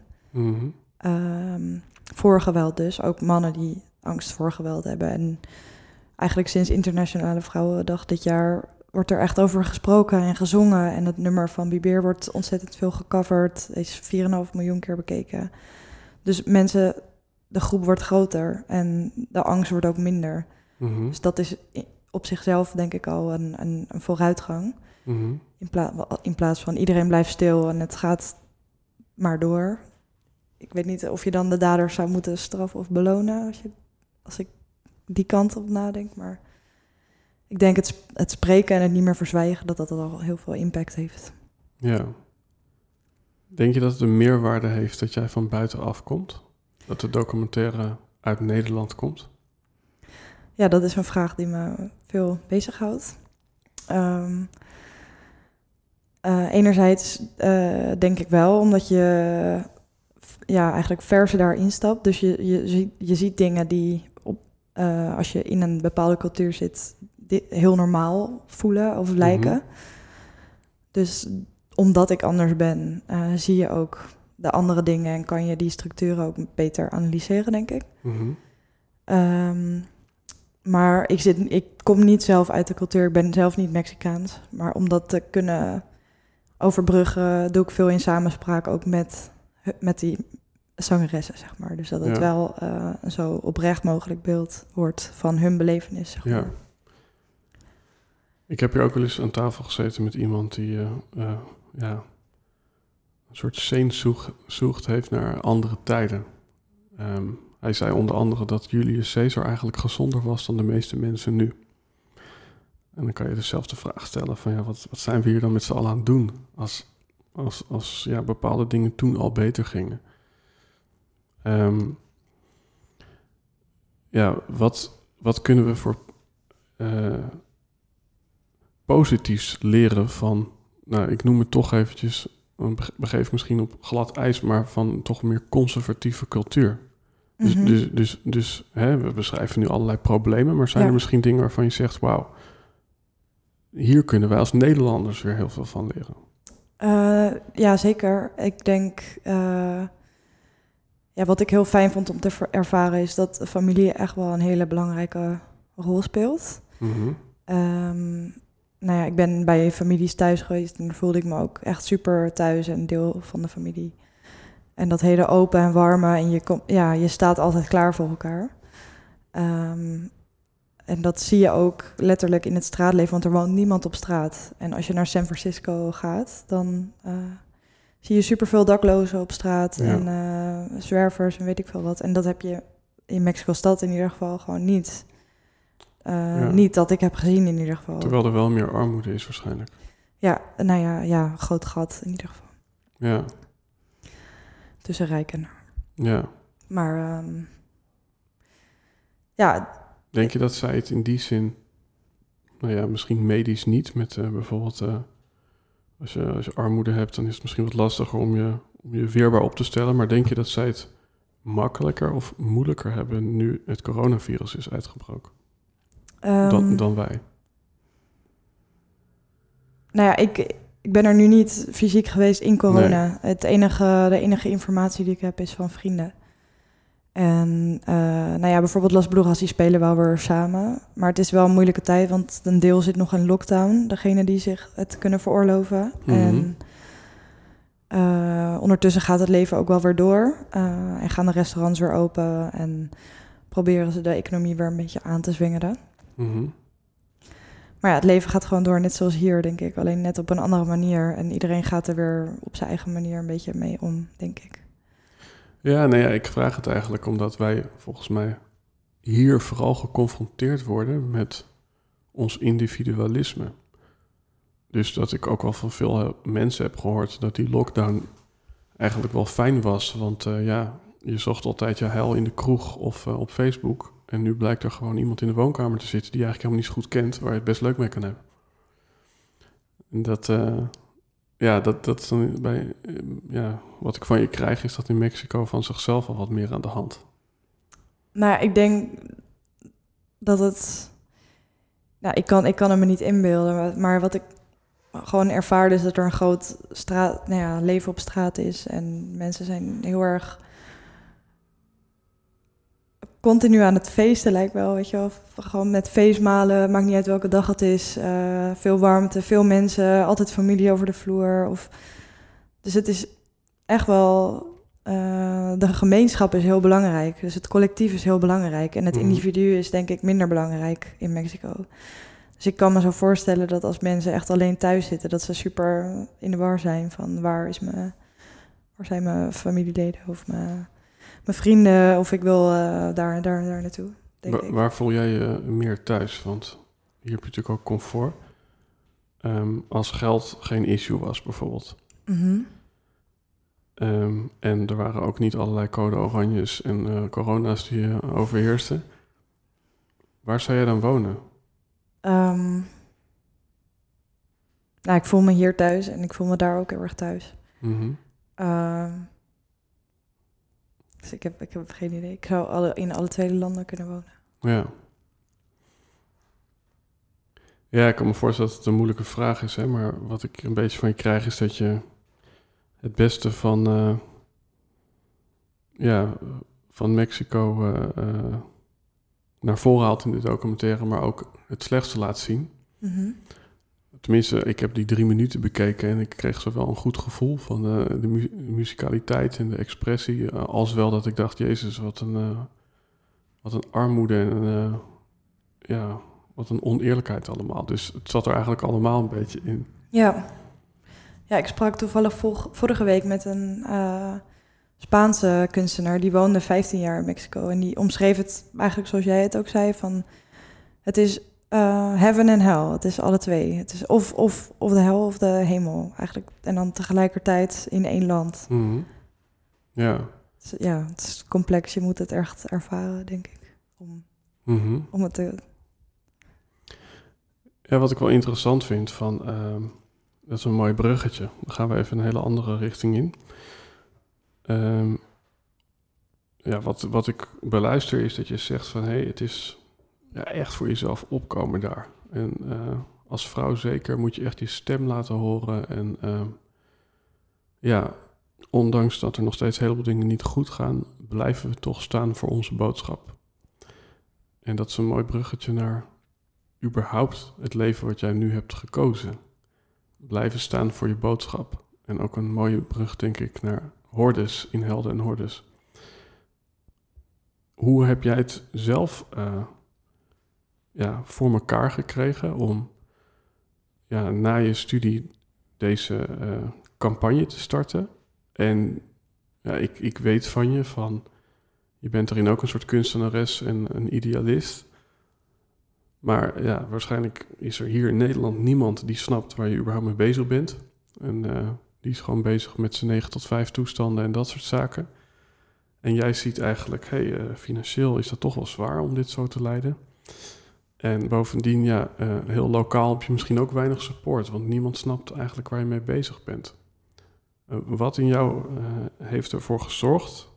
B: Ehm, voor geweld dus. Ook mannen die angst voor geweld hebben. En eigenlijk sinds Internationale Vrouwendag dit jaar wordt er echt over gesproken en gezongen. En het nummer van Bibeer wordt ontzettend veel gecoverd. Is 4,5 miljoen keer bekeken. Dus mensen, de groep wordt groter en de angst wordt ook minder.
A: Mhm.
B: Dus dat is op zichzelf denk ik al een, een, een vooruitgang.
A: Mhm.
B: In, pla- in plaats van iedereen blijft stil en het gaat maar door. Ik weet niet of je dan de daders zou moeten straffen of belonen als, je, als ik die kant op nadenk. Maar ik denk het, het spreken en het niet meer verzwijgen, dat dat al heel veel impact heeft.
A: Ja. Denk je dat het een meerwaarde heeft dat jij van buitenaf komt? Dat de documentaire uit Nederland komt?
B: Ja, dat is een vraag die me veel bezighoudt. Ehm eh, enerzijds eh, denk ik wel, omdat je ja, eigenlijk verse daarin stapt. Dus je, je, ziet- je ziet dingen die op, eh, als je in een bepaalde cultuur zit, heel normaal voelen of lijken. Dus omdat ik anders ben, zie je ook de andere dingen en kan je die structuren ook beter analyseren, denk ik.
A: Mhm.
B: Ehm, maar ik, zit, ik kom niet zelf uit de cultuur, ik ben zelf niet Mexicaans. Maar om dat te kunnen overbruggen, doe ik veel in samenspraak ook met, met die zangeressen, zeg maar. Dus dat het
A: Ja.
B: wel eh, zo oprecht mogelijk beeld wordt van hun belevenis, zeg
A: Ja. Ik heb hier ook wel eens aan tafel gezeten met iemand die eh, eh, ja, een soort sehnsucht heeft naar andere tijden. Ehm, hij zei onder andere dat Julius Caesar eigenlijk gezonder was dan de meeste mensen nu. En dan kan je dus de vraag stellen van ja, wat, wat zijn we hier dan met z'n allen aan het doen als, als, als ja, bepaalde dingen toen al beter gingen. Ehm, ja, wat, wat kunnen we voor eh, positiefs leren van, nou, ik noem het toch eventjes, begeef misschien op glad ijs, maar van toch meer conservatieve cultuur. Dus,
B: Mhm.
A: dus, dus, dus hè, we beschrijven nu allerlei problemen, maar zijn
B: Ja.
A: er misschien dingen waarvan je zegt, wauw, hier kunnen wij als Nederlanders weer heel veel van leren.
B: Eh, ja, zeker. Ik denk, eh, ja, wat ik heel fijn vond om te ervaren is dat familie echt wel een hele belangrijke rol speelt.
A: Mhm.
B: Ehm, nou ja, ik ben bij families thuis geweest en daar voelde ik me ook echt super thuis en deel van de familie. En dat hele open en warme en je, kom, ja, je staat altijd klaar voor elkaar. Ehm, en dat zie je ook letterlijk in het straatleven, want er woont niemand op straat. En als je naar San Francisco gaat, dan eh, zie je superveel daklozen op straat
A: Ja.
B: en eh, zwervers en weet ik veel wat. En dat heb je in Mexico-stad in ieder geval gewoon niet. Eh,
A: Ja.
B: Niet dat ik heb gezien in ieder geval.
A: Terwijl er wel meer armoede is waarschijnlijk.
B: Ja, nou ja, ja, groot gat in ieder geval.
A: Ja,
B: Tussen rijk en...
A: ja.
B: Maar ehm, ja,
A: Denk je dat zij het in die zin, nou ja, misschien medisch niet, met eh, bijvoorbeeld eh, als, je, als je armoede hebt, dan is het misschien wat lastiger om je, om je weerbaar op te stellen. Maar denk je dat zij het makkelijker of moeilijker hebben nu het coronavirus is uitgebroken
B: ehm,
A: dan, dan wij?
B: Nou ja, ik, ik ben er nu niet fysiek geweest in corona. Het enige, de enige informatie die ik heb is van vrienden. En eh, nou ja, bijvoorbeeld Las Brujas, die spelen wel weer samen. Maar het is wel een moeilijke tijd, want een deel zit nog in lockdown. Degene die zich het kunnen veroorloven.
A: Mhm.
B: En eh, ondertussen gaat het leven ook wel weer door. Eh, en gaan de restaurants weer open. En proberen ze de economie weer een beetje aan te zwingeren.
A: Mhm.
B: Maar ja, het leven gaat gewoon door, net zoals hier, denk ik. Alleen net op een andere manier. En iedereen gaat er weer op zijn eigen manier een beetje mee om, denk ik.
A: Ja, nee, ja, ik vraag het eigenlijk omdat wij volgens mij hier vooral geconfronteerd worden met ons individualisme. Dus dat ik ook wel van veel eh, mensen heb gehoord dat die lockdown eigenlijk wel fijn was. Want eh, ja, je zocht altijd je heil in de kroeg of eh, op Facebook. En nu blijkt er gewoon iemand in de woonkamer te zitten die eigenlijk helemaal niet zo goed kent, waar je het best leuk mee kan hebben. En dat, eh, ja, dat, dat is dan bij, eh, ja, wat ik van je krijg, is dat in Mexico van zichzelf al wat meer aan de hand.
B: Nou, ik denk dat het... Nou, ik kan, ik kan het me niet inbeelden. maar- Maar wat ik gewoon ervaarde is dat er een groot straat, nou ja, leven op straat is. En mensen zijn heel erg continu aan het feesten, lijkt wel, weet je wel. Gewoon met feestmalen, maakt niet uit welke dag het is. eh, veel warmte, veel mensen, altijd familie over de vloer. Of... Dus het is echt wel... eh, de gemeenschap is heel belangrijk. Dus het collectief is heel belangrijk. En het
A: Mhm.
B: individu is denk ik minder belangrijk in Mexico. Dus ik kan me zo voorstellen dat als mensen echt alleen thuis zitten... dat ze super in de war zijn van waar, is mijn, waar zijn mijn familieleden of mijn, mijn vrienden... of ik wil eh, daar, daar, daar naartoe, denk
A: Wa-
B: ik.
A: waar voel jij je meer thuis? Want hier heb je natuurlijk ook comfort. Ehm, als geld geen issue was bijvoorbeeld.
B: Mhm.
A: Ehm, en er waren ook niet allerlei code oranjes en eh, corona's die je overheersten. Waar zou jij dan wonen?
B: Ehm, nou, ik voel me hier thuis en ik voel me daar ook heel erg thuis.
A: Mhm.
B: Ehm, dus ik heb, ik heb geen idee. Ik zou alle, in alle twee de landen kunnen wonen.
A: Ja. Ja, ik kan me voorstellen dat het een moeilijke vraag is, hè? maar wat ik een beetje van je krijg is dat je het beste van, eh, ja, van Mexico eh, eh, naar voren haalt in de documentaire, maar ook het slechtste laat zien.
B: Mhm.
A: Tenminste, ik heb die drie minuten bekeken en ik kreeg zowel een goed gevoel van eh, de mu- musicaliteit en de expressie, eh, als wel dat ik dacht, jezus, wat een, eh, wat een armoede en ja, wat een oneerlijkheid allemaal. Dus het zat er eigenlijk allemaal een beetje in.
B: Ja. Ja, ik sprak toevallig vorige week met een Spaanse kunstenaar. Die woonde 15 jaar in Mexico. En die omschreef het eigenlijk zoals jij het ook zei. Van, het is eh, heaven en hell. Het is alle twee. Het is of, of, of de hel of de hemel. Eigenlijk. En dan tegelijkertijd in één land.
A: Mhm. Ja.
B: Het is- ja, het is complex. Je moet het echt ervaren, denk ik. Om,
A: Mhm.
B: om het te...
A: Ja, wat ik wel interessant vind van, ehm, dat is een mooi bruggetje. Dan gaan we even een hele andere richting in. Ehm, ja, wat, wat ik beluister is dat je zegt van, hé, hey, het is ja, echt voor jezelf opkomen daar. En eh, als vrouw zeker moet je echt je stem laten horen. En ehm, ja, ondanks dat er nog steeds heel veel dingen niet goed gaan, blijven we toch staan voor onze boodschap. En dat is een mooi bruggetje naar überhaupt het leven wat jij nu hebt gekozen. Blijven staan voor je boodschap. En ook een mooie brug, denk ik, naar hordes in Helden en Hordes. Hoe heb jij het zelf eh, ja, voor elkaar gekregen om ja, na je studie deze eh, campagne te starten? En ja, ik, ik weet van je van, je bent erin ook een soort kunstenares en een idealist. Maar ja, waarschijnlijk is er hier in Nederland niemand die snapt waar je überhaupt mee bezig bent. En eh, die is gewoon bezig met zijn 9 tot 5 toestanden en dat soort zaken. En jij ziet eigenlijk, hé, hey, uh, financieel is dat toch wel zwaar om dit zo te leiden. En bovendien, ja, uh, heel lokaal heb je misschien ook weinig support, want niemand snapt eigenlijk waar je mee bezig bent. Uh, wat in jou heeft ervoor gezorgd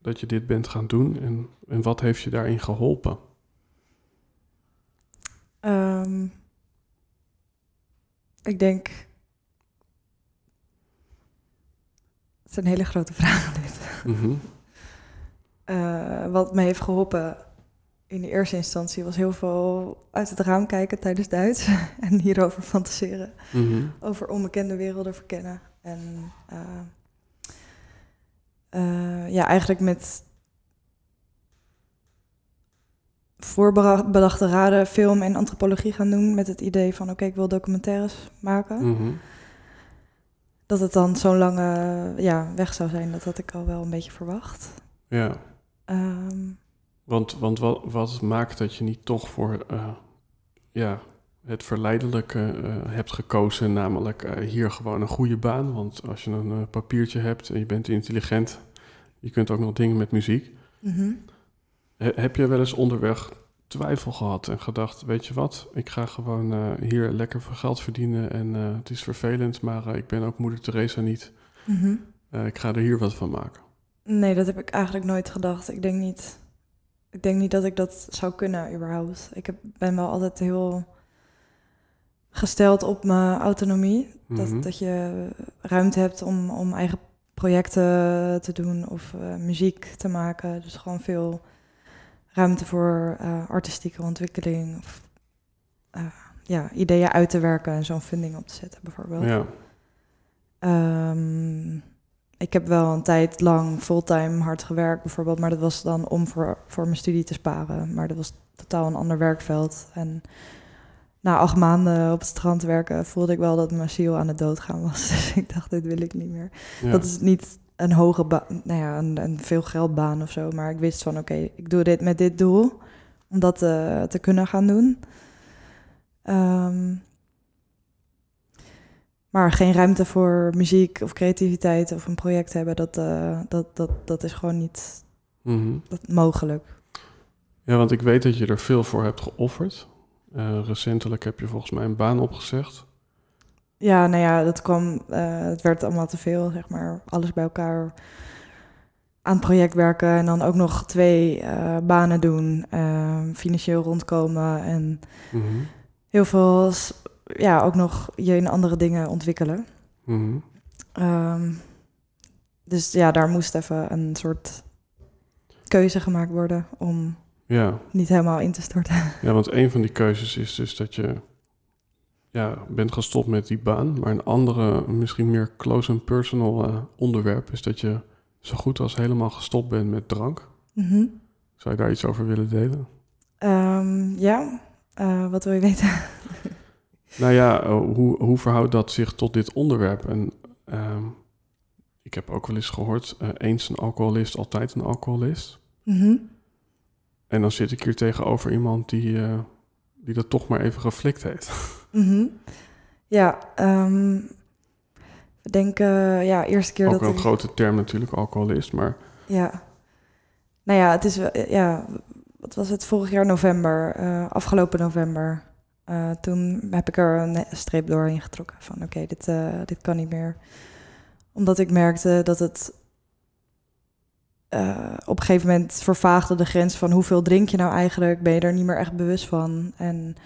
A: dat je dit bent gaan doen en, en wat heeft je daarin geholpen?
B: Um, ik denk. Het is een hele grote vraag, dit. Mm -hmm. uh, wat me heeft geholpen in de eerste instantie was heel veel uit het raam kijken tijdens Duits [LAUGHS] en hierover fantaseren. Mm -hmm. Over onbekende werelden verkennen. En uh, uh, ja, eigenlijk met voorbedachte raden film en antropologie gaan doen met het idee van oké, ik wil documentaires maken. Mm -hmm. Dat het dan zo'n lange ja, weg zou zijn, dat had ik al wel een beetje verwacht.
A: Ja. Um, want want wat, wat maakt dat je niet toch voor uh, ja, het verleidelijke uh, hebt gekozen, namelijk uh, hier gewoon een goede baan? Want als je een papiertje hebt en je bent intelligent, je kunt ook nog dingen met muziek. Mm -hmm. Heb je wel eens onderweg twijfel gehad en gedacht, weet je wat, ik ga gewoon hier lekker voor geld verdienen en het is vervelend, maar ik ben ook moeder Teresa niet. Mm -hmm. ik ga er hier wat van maken.
B: Nee, dat heb ik eigenlijk nooit gedacht. Ik denk niet, ik denk niet dat ik dat zou kunnen überhaupt. Ik heb, ben wel altijd heel gesteld op mijn autonomie. Mm -hmm. dat, mhm. dat je ruimte hebt om, om eigen projecten te doen of muziek te maken. Dus gewoon veel ruimte voor uh, artistieke ontwikkeling of uh, ja, ideeën uit te werken en zo'n funding op te zetten, bijvoorbeeld. Ja. Um, ik heb wel een tijd lang fulltime hard gewerkt, bijvoorbeeld, maar dat was dan om voor, voor mijn studie te sparen. Maar dat was totaal een ander werkveld. En na acht maanden op het strand werken voelde ik wel dat mijn ziel aan het doodgaan was. [LAUGHS] Dus ik dacht, dit wil ik niet meer. Ja. Dat is niet een hoge baan, nou ja, een, een veel geldbaan of zo. Maar ik wist van oké, okay, ik doe dit met dit doel. Om dat uh, te kunnen gaan doen. Um, maar geen ruimte voor muziek of creativiteit of een project hebben, dat, uh, dat, dat, dat is gewoon niet mm -hmm. dat mogelijk.
A: Ja, want ik weet dat je er veel voor hebt geofferd. Uh, recentelijk heb je volgens mij een baan opgezegd
B: ja, nou ja, dat kwam, uh, het werd allemaal te veel, zeg maar. Alles bij elkaar aan het project werken en dan ook nog twee uh, banen doen, uh, financieel rondkomen en mm -hmm. heel veel, ja, ook nog je in andere dingen ontwikkelen. Mm -hmm. um, dus ja, daar moest even een soort keuze gemaakt worden om ja. niet helemaal in te storten. [LAUGHS]
A: Ja, want een van die keuzes is dus dat je ja, bent gestopt met die baan. Maar een andere, misschien meer close and personal uh, onderwerp is dat je zo goed als helemaal gestopt bent met drank. Mm -hmm. Zou je daar iets over willen delen?
B: Um, ja, uh, wat wil je weten? [LAUGHS]
A: nou ja, uh, hoe, hoe verhoudt dat zich tot dit onderwerp? En um, ik heb ook wel eens gehoord, eens een alcoholist, altijd een alcoholist. Mm -hmm. En dan zit ik hier tegenover iemand die, die dat toch maar even geflikt heeft.
B: Mm -hmm. Ja, um, we denken, ja, eerste keer
A: Ook
B: dat...
A: wel een grote term natuurlijk, alcoholist, maar...
B: Ja. Nou ja, het is, ja, wat was het, vorig jaar november, uh, afgelopen november. Uh, toen heb ik er een streep doorheen getrokken van, oké, dit, uh, dit kan niet meer. Omdat ik merkte dat het op een gegeven moment vervaagde de grens van hoeveel drink je nou eigenlijk, ben je er niet meer echt bewust van. En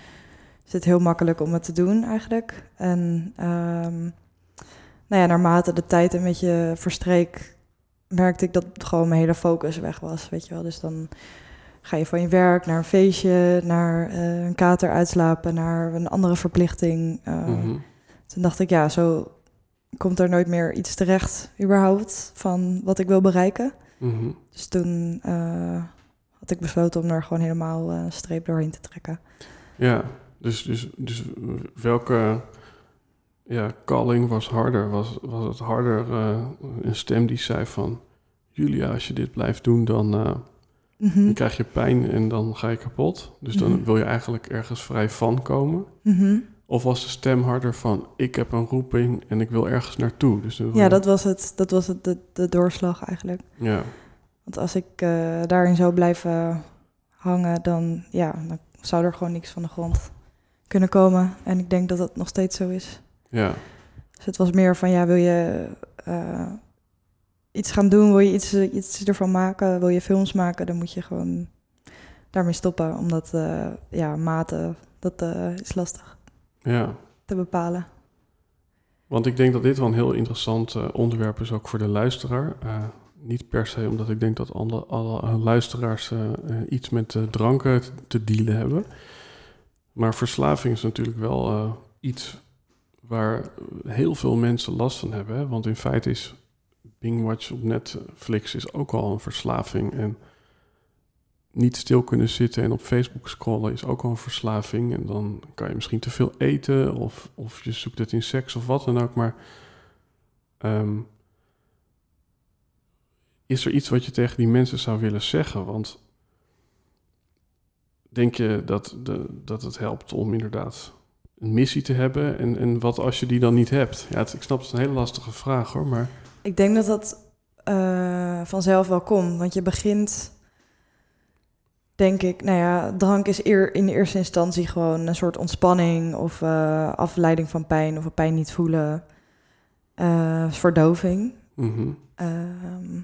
B: is het heel makkelijk om het te doen eigenlijk. En um, nou ja, naarmate de tijd een beetje verstreek, merkte ik dat gewoon mijn hele focus weg was, weet je wel. Dus dan ga je van je werk naar een feestje, naar uh, een kater uitslapen, naar een andere verplichting. Uh, mm -hmm. Toen dacht ik, ja, zo komt er nooit meer iets terecht überhaupt van wat ik wil bereiken. Mm -hmm. Dus toen uh, had ik besloten om er gewoon helemaal een streep doorheen te trekken.
A: Ja, dus, dus, dus welke ja, calling was harder? Was, was het harder een stem die zei van... Julia, als je dit blijft doen, dan, uh,
B: Mhm.
A: Dan krijg je pijn en dan ga je kapot. Dus dan
B: Mhm.
A: wil je eigenlijk ergens vrij van komen.
B: Mhm.
A: Of was de stem harder van, ik heb een roeping en ik wil ergens naartoe. Dus dan-
B: Ja, dat was het. Dat was het, de, de doorslag eigenlijk.
A: Ja,
B: Want als ik eh, daarin zou blijven hangen, dan, ja, dan zou er gewoon niks van de grond kunnen komen. En ik denk dat dat nog steeds zo is.
A: ja,
B: Dus het was meer van, ja, wil je eh, iets gaan doen? Wil je iets, eh, iets ervan maken? Wil je films maken? Dan moet je gewoon daarmee stoppen. Omdat, eh, ja, maten, dat eh, is lastig
A: ja.
B: te bepalen.
A: Want ik denk dat dit wel een heel interessant eh, onderwerp is ook voor de luisteraar. Niet per se omdat ik denk dat alle, alle luisteraars iets met dranken te, dealen hebben. Maar verslaving is natuurlijk wel iets waar heel veel mensen last van hebben. Hè? Want in feite is Bingwatch op Netflix is ook al een verslaving. En niet stil kunnen zitten en op Facebook scrollen is ook al een verslaving. En dan kan je misschien te veel eten of, of je zoekt het in seks of wat dan ook. Maar ehm, is er iets wat je tegen die mensen zou willen zeggen? Want denk je dat, de, dat het helpt om inderdaad een missie te hebben? En, en wat als je die dan niet hebt? Ja, ik snap het is een hele lastige vraag hoor, maar
B: Ik denk dat dat eh, vanzelf wel komt. Want je begint, denk ik, nou ja, drank is eer, in de eerste instantie gewoon een soort ontspanning of eh, afleiding van pijn of pijn niet voelen. eh, verdoving.
A: mhm,
B: Ehm,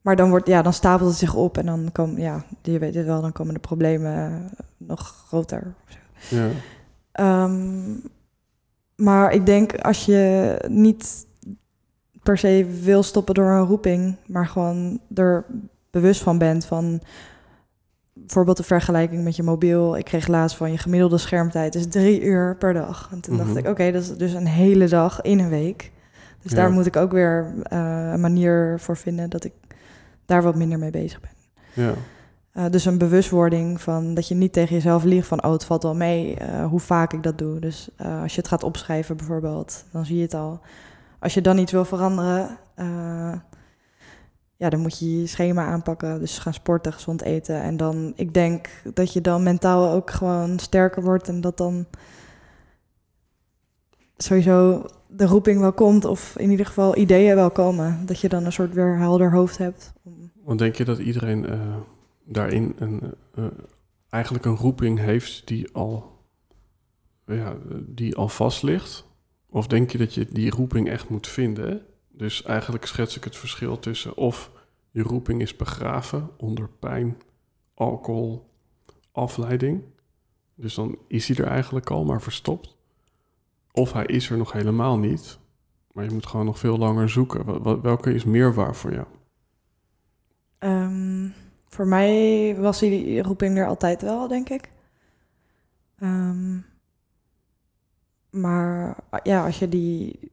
B: maar dan, wordt, ja, dan stapelt het zich op en dan komen, ja, je weet het wel, dan komen de problemen nog groter.
A: ja,
B: Ehm, maar ik denk als je niet per se wil stoppen door een roeping, maar gewoon er bewust van bent van bijvoorbeeld de vergelijking met je mobiel. Ik kreeg laatst van je gemiddelde schermtijd is drie uur per dag. En toen dacht
A: Mhm.
B: ik, oké, dat is dus een hele dag in een week. Dus
A: Ja.
B: daar moet ik ook weer eh, een manier voor vinden dat ik daar wat minder mee bezig ben.
A: ja,
B: Uh, dus een bewustwording van dat je niet tegen jezelf liegt van oh het valt wel mee uh, hoe vaak ik dat doe. Dus als je het gaat opschrijven bijvoorbeeld, dan zie je het al. Als je dan iets wil veranderen, uh, ja, dan moet je je schema aanpakken. Dus gaan sporten, gezond eten. En dan, ik denk dat je dan mentaal ook gewoon sterker wordt en dat dan sowieso de roeping wel komt of in ieder geval ideeën wel komen. Dat je dan een soort weer helder hoofd hebt.
A: Want denk je dat iedereen uh, daarin een, uh, eigenlijk een roeping heeft die al, ja, die al vast ligt? Of denk je dat je die roeping echt moet vinden? Dus eigenlijk schets ik het verschil tussen of je roeping is begraven onder pijn, alcohol, afleiding. Dus dan is hij er eigenlijk al, maar verstopt. Of hij is er nog helemaal niet, maar je moet gewoon nog veel langer zoeken. Welke is meer waar voor jou?
B: Um, voor mij was die roeping er altijd wel, denk ik. Um, maar ja, als je die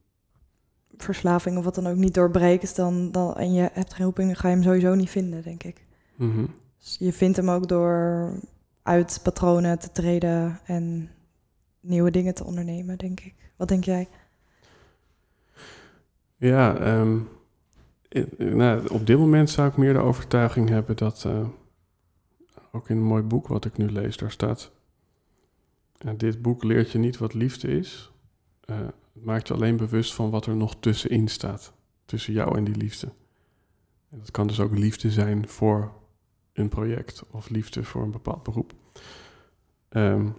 B: verslaving of wat dan ook niet doorbreekt, dan, dan, en je hebt geen roeping, dan ga je hem sowieso niet vinden, denk ik.
A: Mm -hmm.
B: dus je vindt hem ook door uit patronen te treden en nieuwe dingen te ondernemen, denk ik. Wat denk jij?
A: Ja, um, nou, op dit moment zou ik meer de overtuiging hebben dat, uh, ook in een mooi boek wat ik nu lees, daar staat, uh, dit boek leert je niet wat liefde is, uh, het maakt je alleen bewust van wat er nog tussenin staat, tussen jou en die liefde. En dat kan dus ook liefde zijn voor een project of liefde voor een bepaald beroep. Um,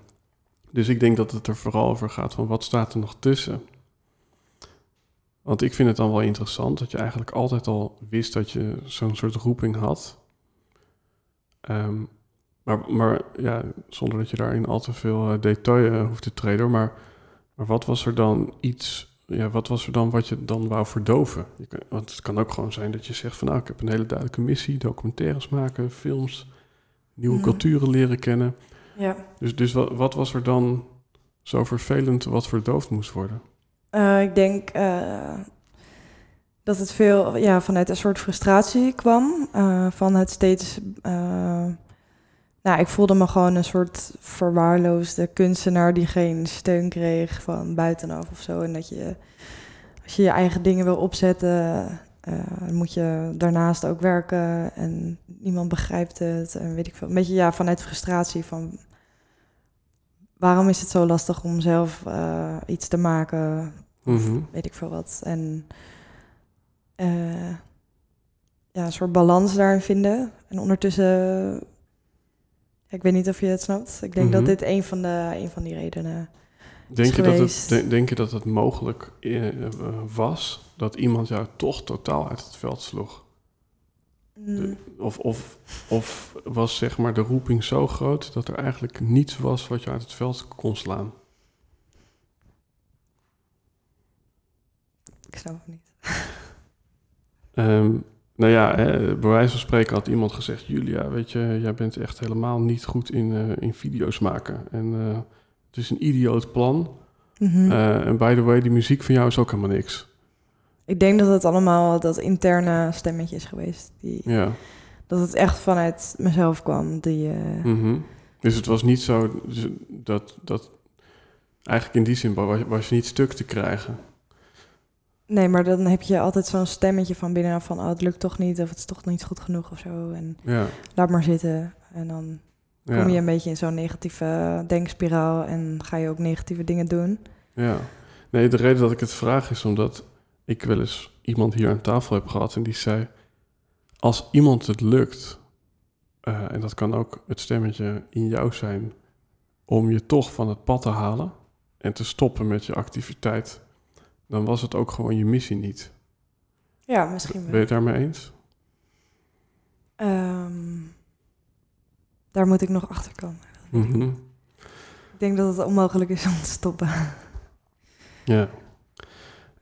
A: dus ik denk dat het er vooral over gaat van wat staat er nog tussen. Want ik vind het dan wel interessant dat je eigenlijk altijd al wist dat je zo'n soort roeping had. Um, maar, maar ja, zonder dat je daarin al te veel uh, detail uh, hoeft te treden. Maar, maar wat was er dan iets, ja, wat was er dan wat je dan wou verdoven? Je kan, want het kan ook gewoon zijn dat je zegt van nou, ik heb een hele duidelijke missie, documentaires maken, films, nieuwe mm. culturen leren kennen.
B: Ja.
A: Dus, dus wat, wat was er dan zo vervelend wat verdoofd moest worden?
B: Uh, ik denk uh, dat het veel ja, vanuit een soort frustratie kwam. Uh, van het steeds. Nou, ik voelde me gewoon een soort verwaarloosde kunstenaar die geen steun kreeg van buitenaf of zo. En dat je, als je je eigen dingen wil opzetten, eh, moet je daarnaast ook werken en niemand begrijpt het. En weet ik veel. Een beetje ja, vanuit frustratie van waarom is het zo lastig om zelf eh, iets te maken? Of
A: Mhm.
B: weet ik veel wat. En eh, ja, een soort balans daarin vinden. En ondertussen, ik weet niet of je het snapt. Ik denk dat
A: Mhm.
B: dit een van, de, een van die redenen
A: Denk je, dat het, denk je dat het mogelijk eh, eh, was dat iemand jou toch totaal uit het veld sloeg?
B: Mm,
A: Of, of, of was zeg maar de roeping zo groot dat er eigenlijk niets was wat je uit het veld kon slaan?
B: Ik snap het niet.
A: Ehm, nou ja, hè, bij wijze van spreken had iemand gezegd: Julia, weet je, jij bent echt helemaal niet goed in, eh, in video's maken. En eh, het is een idioot plan.
B: Mhm.
A: Eh, en by the way, die muziek van jou is ook helemaal niks.
B: Ik denk dat het allemaal dat interne stemmetje is geweest. Die,
A: Ja.
B: Dat het echt vanuit mezelf kwam. Die,
A: mhm. Dus het was niet zo dus dat, dat. Eigenlijk in die zin was, was je niet stuk te krijgen.
B: Nee, maar dan heb je altijd zo'n stemmetje van binnen van... oh, het lukt toch niet of het is toch niet goed genoeg of zo. En
A: Ja.
B: laat maar zitten. En dan
A: ja.
B: kom je een beetje in zo'n negatieve denkspiraal... en ga je ook negatieve dingen doen.
A: Ja. Nee, de reden dat ik het vraag is omdat ik wel eens iemand hier aan tafel heb gehad en die zei: Als iemand het lukt, eh, en dat kan ook het stemmetje in jou zijn, om je toch van het pad te halen en te stoppen met je activiteit, dan was het ook gewoon je missie niet.
B: Ja, misschien
A: Ben je
B: wel.
A: het daarmee eens?
B: Ehm, daar moet ik nog achter komen.
A: Mhm.
B: Ik denk dat het onmogelijk is om te stoppen.
A: Ja.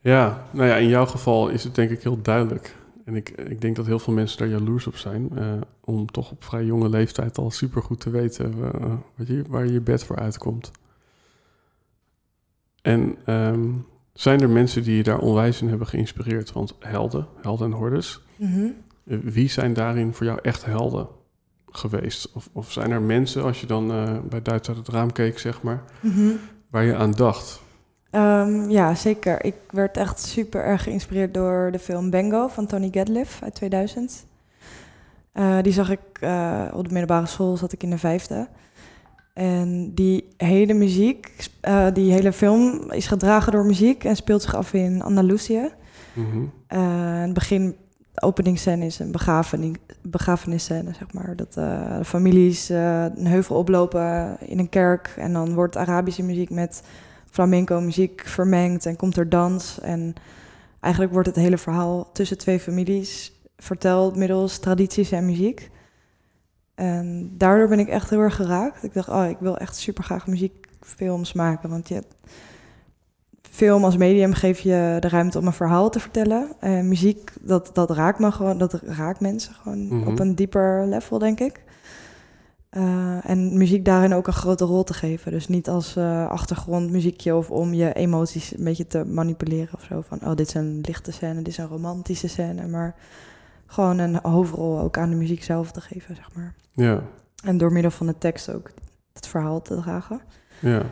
A: Ja, nou ja, in jouw geval is het denk ik heel duidelijk. En ik, ik denk dat heel veel mensen daar jaloers op zijn. eh, om toch op vrij jonge leeftijd al supergoed te weten eh, wat je, waar je je bed voor uitkomt. En ehm, zijn er mensen die je daar onwijs in hebben geïnspireerd? Want helden, helden en hordes,
B: Mhm.
A: eh, wie zijn daarin voor jou echt helden geweest? Of, of zijn er mensen, als je dan eh, bij Duits uit het raam keek, zeg maar,
B: Mhm.
A: waar je aan dacht?
B: Ehm, ja, zeker. Ik werd echt super erg geïnspireerd door de film Bango van Tony Gadliff uit 2000. Eh, die zag ik op de middelbare school, zat ik in de vijfde. En die hele muziek, eh, die hele film is gedragen door muziek en speelt zich af in Andalusië.
A: Mhm.
B: Eh, het begin, de openingsscène is een begrafenis, begrafenisscène, zeg maar. Dat eh, families een heuvel oplopen in een kerk. En dan wordt Arabische muziek met flamenco muziek vermengd en komt er dans. En eigenlijk wordt het hele verhaal tussen twee families verteld middels tradities en muziek. En daardoor ben ik echt heel erg geraakt. Ik dacht, oh, ik wil echt super graag muziekfilms maken. Want je, film als medium geeft je de ruimte om een verhaal te vertellen. En muziek, dat, dat raakt me gewoon, dat raakt mensen gewoon
A: Mhm.
B: op een dieper level, denk ik. Eh, en muziek daarin ook een grote rol te geven. Dus niet als eh, achtergrondmuziekje of om je emoties een beetje te manipuleren of zo. Van, oh, dit is een lichte scène, dit is een romantische scène. Maar gewoon een hoofdrol ook aan de muziek zelf te geven, zeg maar.
A: Ja,
B: En door middel van de tekst ook het verhaal te dragen.
A: ja.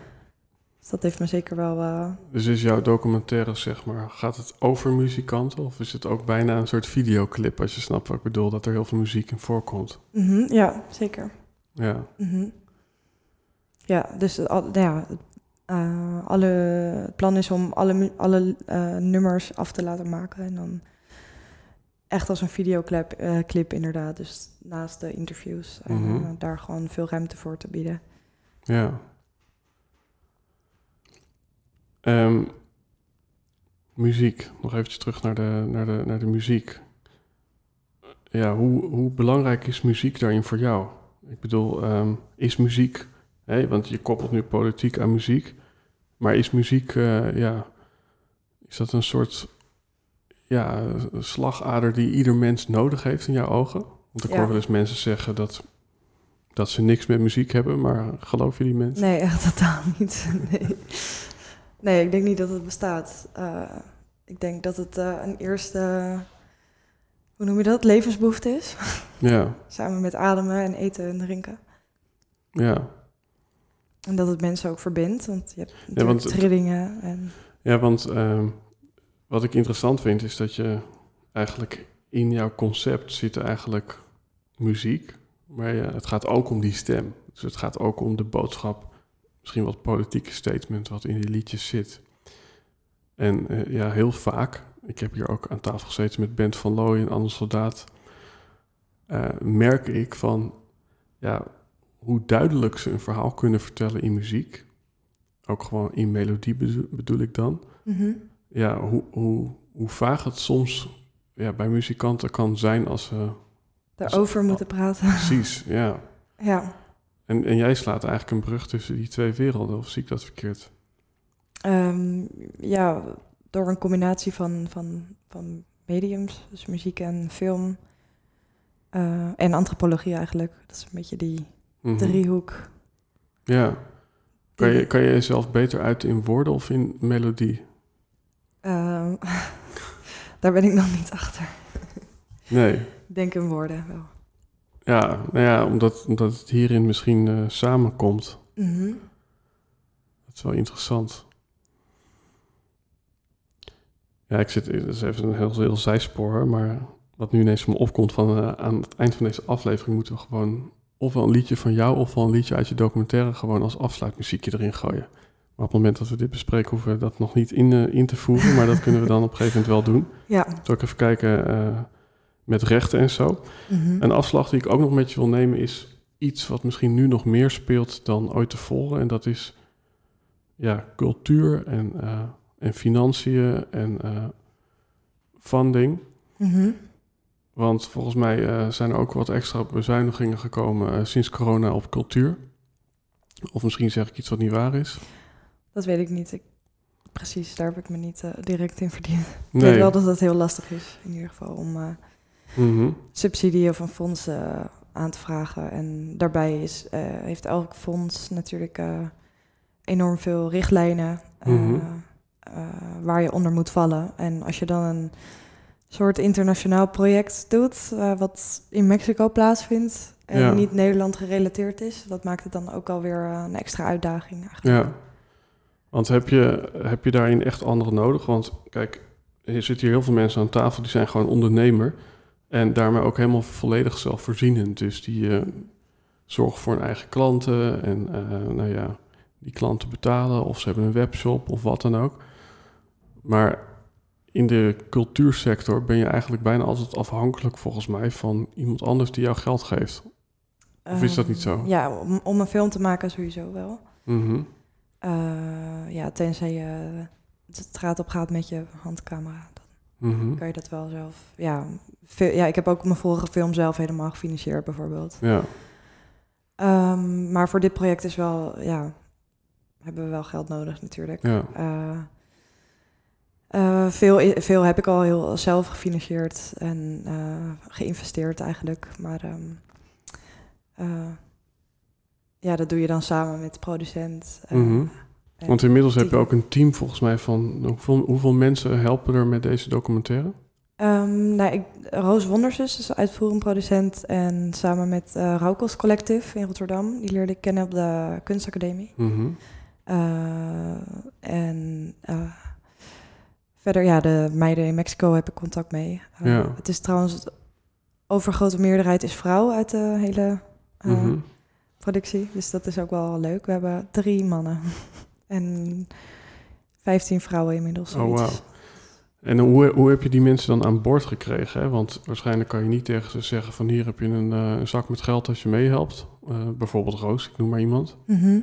B: Dus dat heeft me zeker wel... eh,
A: Dus is jouw documentaire, zeg maar, gaat het over muzikanten? Of is het ook bijna een soort videoclip, als je snapt wat ik bedoel, dat er heel veel muziek in voorkomt?
B: mhm, ja, zeker.
A: Ja,
B: Mhm. Ja, dus al, ja, eh, alle, het plan is om alle, alle eh, nummers af te laten maken. En dan echt als een videoclip eh, clip inderdaad. Dus naast de interviews. En
A: Mhm.
B: eh, daar gewoon veel ruimte voor te bieden.
A: ja. Ehm, muziek, nog eventjes terug naar de, naar de, naar de muziek. Ja, hoe, hoe belangrijk is muziek daarin voor jou? Ik bedoel, ehm, is muziek, hè, want je koppelt nu politiek aan muziek, maar is muziek, eh, ja, is dat een soort ja, slagader die ieder mens nodig heeft in jouw ogen? Want ik
B: Ja.
A: hoor wel eens mensen zeggen dat, dat ze niks met muziek hebben, maar geloof je die mensen?
B: Nee, [LAUGHS] echt totaal niet. Nee, nee ik denk niet dat het bestaat. Eh, ik denk dat het eh, een eerste, hoe noem je dat, levensbehoefte is.
A: Ja, [LAUGHS]
B: Samen met ademen en eten en drinken.
A: ja.
B: En dat het mensen ook verbindt, want je hebt
A: want
B: trillingen. En,
A: Ja, want ehm, wat ik interessant vind is dat je eigenlijk in jouw concept zit eigenlijk muziek, maar het gaat ook om die stem. Dus het gaat ook om de boodschap, misschien wat politieke statement wat in die liedjes zit. En eh, ja, heel vaak, ik heb hier ook aan tafel gezeten met Bent van Looy en Anne Soldaat, eh, merk ik van ja, hoe duidelijk ze een verhaal kunnen vertellen in muziek. Ook gewoon in melodie bedo- bedoel ik dan.
B: Mhm.
A: Ja, hoe, hoe, hoe vaag het soms ja, bij muzikanten kan zijn als ze...
B: Daarover moeten praten.
A: Precies, ja. [LAUGHS]
B: ja.
A: En, en jij slaat eigenlijk een brug tussen die twee werelden, of zie ik dat verkeerd?
B: Ehm, ja, door een combinatie van, van, van mediums, dus muziek en film. eh, en antropologie eigenlijk. Dat is een beetje die
A: Mhm.
B: driehoek.
A: Ja. Kan je, kan je jezelf beter uiten in woorden of in melodie?
B: Ehm, [LAUGHS] daar ben ik nog niet achter. [LAUGHS]
A: Nee.
B: Denk in woorden wel.
A: Ja, nou ja, omdat, omdat het hierin misschien eh, samenkomt.
B: Mhm.
A: Dat is wel interessant. Ja, ik zit, dat is even een heel, heel zijspoor, maar wat nu ineens me opkomt van eh, aan het eind van deze aflevering moeten we gewoon ofwel een liedje van jou ofwel een liedje uit je documentaire gewoon als afsluitmuziekje erin gooien. Maar op het moment dat we dit bespreken hoeven we dat nog niet in, eh, in te voeren, maar dat kunnen we dan op een gegeven moment wel doen. [LAUGHS]
B: Ja.
A: Zal ik even kijken eh, met rechten en zo.
B: Mhm.
A: Een afslag die ik ook nog met je wil nemen is iets wat misschien nu nog meer speelt dan ooit tevoren. En dat is ja, cultuur en, eh, en financiën en funding.
B: Mhm.
A: Want volgens mij zijn er ook wat extra bezuinigingen gekomen sinds corona op cultuur. Of misschien zeg ik iets wat niet waar is.
B: Dat weet ik niet. Ik, precies, daar heb ik me niet eh, direct in verdiend. Ik weet wel dat het heel lastig is, in ieder geval, om eh,
A: Mhm.
B: subsidie of een fonds eh, aan te vragen. En daarbij is, heeft elk fonds natuurlijk enorm veel richtlijnen
A: Mhm.
B: waar je onder moet vallen. En als je dan een soort internationaal project doet, wat in Mexico plaatsvindt en
A: Ja.
B: niet Nederland gerelateerd is, dat maakt het dan ook alweer een extra uitdaging eigenlijk.
A: Ja. Want heb je, heb je daarin echt anderen nodig? Want kijk, er zitten hier heel veel mensen aan tafel die zijn gewoon ondernemer. En daarmee ook helemaal volledig zelfvoorzienend. Dus die eh, zorgen voor hun eigen klanten. En eh, nou ja, die klanten betalen. Of ze hebben een webshop of wat dan ook. Maar in de cultuursector ben je eigenlijk bijna altijd afhankelijk volgens mij van iemand anders die jou geld geeft. Of is dat niet zo?
B: Ehm, Ja, om, om een film te maken sowieso wel.
A: Mhm.
B: Eh, ja, tenzij je het straat op gaat met je handcamera. Dan
A: Mhm.
B: kan je dat wel zelf. Ja, veel, ja, ik heb ook mijn vorige film zelf helemaal gefinancierd bijvoorbeeld.
A: Ja.
B: Ehm, maar voor dit project is wel, ja, hebben we wel geld nodig natuurlijk.
A: Ja.
B: Eh, eh, veel, veel heb ik al heel zelf gefinancierd en geïnvesteerd eigenlijk. Maar eh, ja, dat doe je dan samen met de producent. eh,
A: Mhm. Want inmiddels heb je ook een team volgens mij van hoeveel, hoeveel mensen helpen er met deze documentaire?
B: Ehm, nou, ik, Roos Wondersus is uitvoerend producent en samen met Rauwkost Collective in Rotterdam. Die leerde ik kennen op de kunstacademie.
A: Mhm.
B: Eh, en verder, ja, de meiden in Mexico heb ik contact mee.
A: Ja.
B: Het is trouwens, overgrote meerderheid is vrouw uit de hele
A: Mhm.
B: Productie. Dus dat is ook wel leuk. We hebben drie mannen [LAUGHS] en vijftien vrouwen inmiddels.
A: Oh,
B: zoiets.
A: wauw. En hoe, hoe heb je die mensen dan aan boord gekregen? Hè? Want waarschijnlijk kan je niet tegen ze zeggen van hier heb je een, eh, een zak met geld als je meehelpt. Eh, bijvoorbeeld Roos, ik noem maar iemand.
B: Mhm.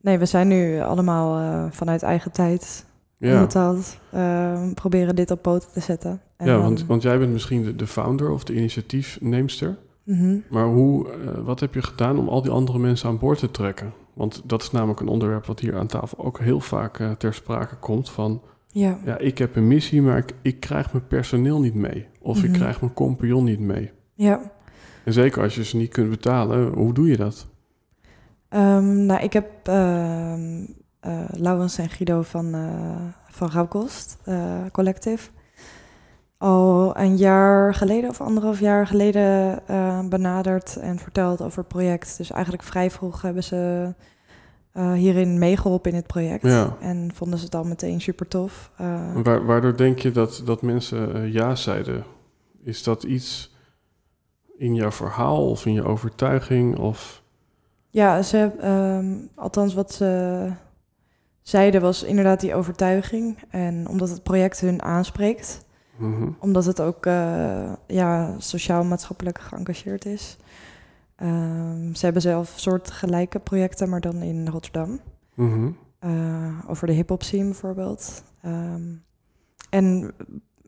B: Nee, we zijn nu allemaal eh, vanuit eigen tijd
A: Ja,
B: betaald. eh, proberen dit op poten te zetten. En
A: ja want, want jij bent misschien de, de founder of de initiatiefneemster.
B: Mhm.
A: Maar hoe, eh, wat heb je gedaan om al die andere mensen aan boord te trekken? Want dat is namelijk een onderwerp wat hier aan tafel ook heel vaak eh, ter sprake komt. Van
B: Ja.
A: ja, ik heb een missie, maar ik, ik krijg mijn personeel niet mee. Of ik
B: Mhm.
A: krijg mijn compagnon niet mee.
B: ja.
A: En zeker als je ze niet kunt betalen, hoe doe je dat?
B: Ehm, nou, ik heb eh, Laurens en Guido van, van Rauwkost Collective al een jaar geleden of anderhalf jaar geleden eh, benaderd en verteld over het project. Dus eigenlijk vrij vroeg hebben ze eh, hierin meegeholpen in het project.
A: Ja.
B: En vonden ze het al meteen super tof. Eh,
A: Waar, waardoor denk je dat, dat mensen ja zeiden? Is dat iets in jouw verhaal of in je overtuiging? Of...
B: ja, ze, ehm, althans wat ze zeiden was inderdaad die overtuiging. En omdat het project hun aanspreekt.
A: Mhm.
B: Omdat het ook eh, ja, sociaal-maatschappelijk geëngageerd is. Ehm, ze hebben zelf soort gelijke projecten, maar dan in Rotterdam.
A: Mhm.
B: Eh, over de hip-hop scene bijvoorbeeld. Ehm, en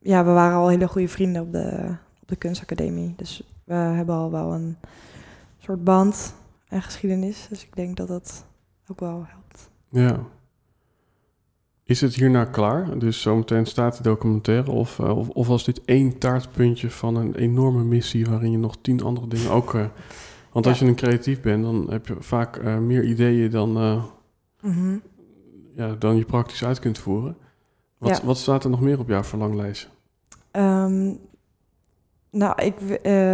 B: ja, we waren al hele goede vrienden op de, op de kunstacademie. Dus we hebben al wel een soort band en geschiedenis. Dus ik denk dat dat ook wel helpt.
A: Ja. Is het hierna klaar? Dus zometeen staat de documentaire? Of, eh, of, of was dit één taartpuntje van een enorme missie waarin je nog tien andere dingen ook... eh, want als je een creatief bent, dan heb je vaak eh, meer ideeën dan,
B: Mhm.
A: ja, dan je praktisch uit kunt voeren. Wat,
B: Ja.
A: wat staat er nog meer op jouw verlanglijstje?
B: Ehm, nou, ik,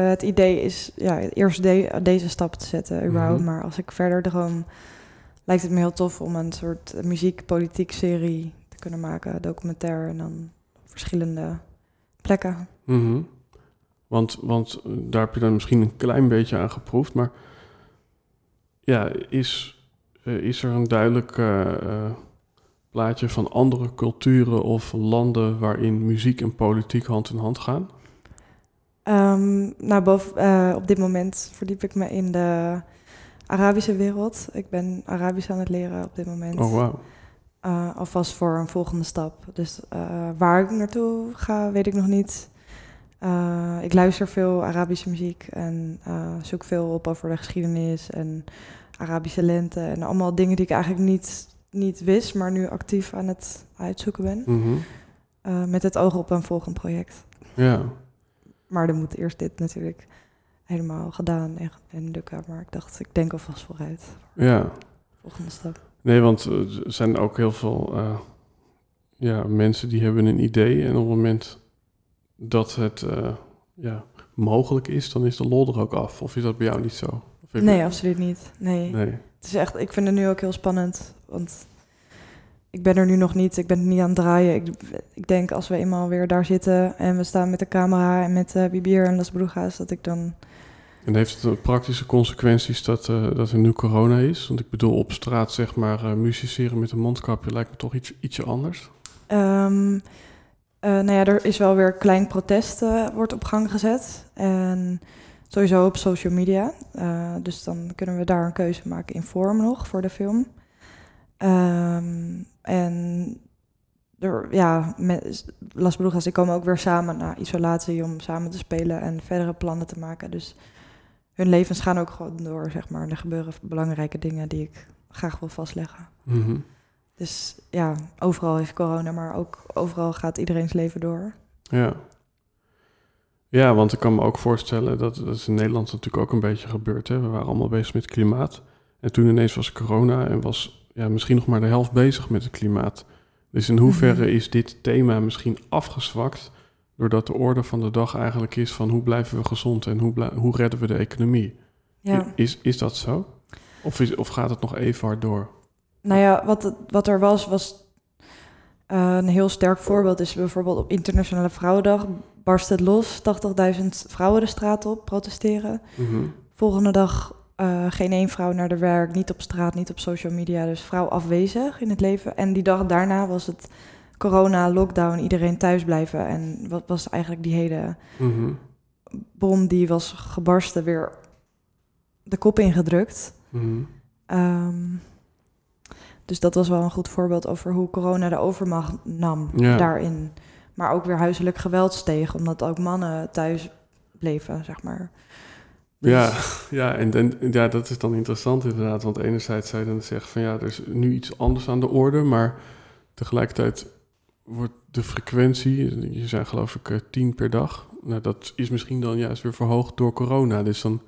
B: het idee is ja, eerst de- deze stap te zetten, überhaupt.
A: Mhm.
B: Maar als ik verder droom, lijkt het me heel tof om een soort muziek-politiek serie te kunnen maken, documentaire en dan verschillende plekken.
A: Mhm. Want, want eh, daar heb je dan misschien een klein beetje aan geproefd. Maar ja, is, eh, is er een duidelijk eh, plaatje van andere culturen of landen waarin muziek en politiek hand in hand gaan?
B: Ehm, nou, boven, op dit moment verdiep ik me in de Arabische wereld. Ik ben Arabisch aan het leren op dit moment.
A: Oh, wauw.
B: Eh, alvast voor een volgende stap. Dus eh, waar ik naartoe ga, weet ik nog niet. Eh, ik luister veel Arabische muziek en zoek veel op over de geschiedenis en Arabische lente. En allemaal dingen die ik eigenlijk niet, niet wist, maar nu actief aan het uitzoeken ben.
A: Mhm.
B: Met het oog op een volgend project.
A: Ja,
B: Maar dan moet eerst dit natuurlijk helemaal gedaan en, en lukken. Maar ik dacht, ik denk alvast vooruit.
A: ja.
B: Volgende stap.
A: Nee, want eh, er zijn ook heel veel eh, ja, mensen die hebben een idee. En op het moment dat het eh, ja, mogelijk is, dan is de lol er ook af. Of is dat bij jou niet zo?
B: Nee, absoluut niet. Nee.
A: Nee.
B: Het is echt, ik vind het nu ook heel spannend. Want ik ben er nu nog niet. Ik ben het niet aan het draaien. Ik, ik denk als we eenmaal weer daar zitten en we staan met de camera en met uh, Bibier en Las Brujas, dat ik dan.
A: En heeft het praktische consequenties dat, eh, dat er nu corona is? Want ik bedoel, op straat zeg maar eh musiceren met een mondkapje lijkt me toch iets, ietsje anders.
B: Eh, nou ja, er is wel weer klein protest wordt op gang gezet. En sowieso op social media. Dus dan kunnen we daar een keuze maken in vorm nog voor de film. Ehm, en er, ja, met Las Brujas, die komen ook weer samen na isolatie om samen te spelen en verdere plannen te maken. Dus hun levens gaan ook gewoon door, zeg maar. Er gebeuren belangrijke dingen die ik graag wil vastleggen.
A: Mhm.
B: Dus ja, overal is corona, maar ook overal gaat iedereen's leven door.
A: Ja. Ja, want ik kan me ook voorstellen, dat, dat is in Nederland natuurlijk ook een beetje gebeurd. Hè? We waren allemaal bezig met klimaat. En toen ineens was corona en was ja, misschien nog maar de helft bezig met het klimaat. Dus in hoeverre
B: Mhm.
A: is dit thema misschien afgezwakt... doordat de orde van de dag eigenlijk is van hoe blijven we gezond... en hoe, hoe redden we de economie?
B: Ja.
A: Is, is dat zo? Of, is, of gaat het nog even hard door?
B: Nou ja, wat, wat er was, was eh, een heel sterk voorbeeld. Is bijvoorbeeld op Internationale Vrouwendag barst het los. 80.000 vrouwen de straat op, protesteren.
A: Mhm.
B: Volgende dag eh, geen één vrouw naar de werk, niet op straat, niet op social media. Dus vrouw afwezig in het leven. En die dag daarna was het corona, lockdown, iedereen thuis blijven. En wat was eigenlijk die hele
A: Mhm.
B: bom die was gebarsten weer de kop ingedrukt.
A: Mhm.
B: Ehm, dus dat was wel een goed voorbeeld over hoe corona de overmacht nam
A: Ja.
B: daarin. Maar ook weer huiselijk geweld steeg, omdat ook mannen thuis bleven, zeg maar. Dus-
A: Ja, [LAUGHS] ja, en, en ja, dat is dan interessant inderdaad. Want enerzijds zou je dan zeggen van ja, er is nu iets anders aan de orde. Maar tegelijkertijd wordt de frequentie, je zei geloof ik eh, tien per dag. Nou, dat is misschien dan juist weer verhoogd door corona. Dus dan,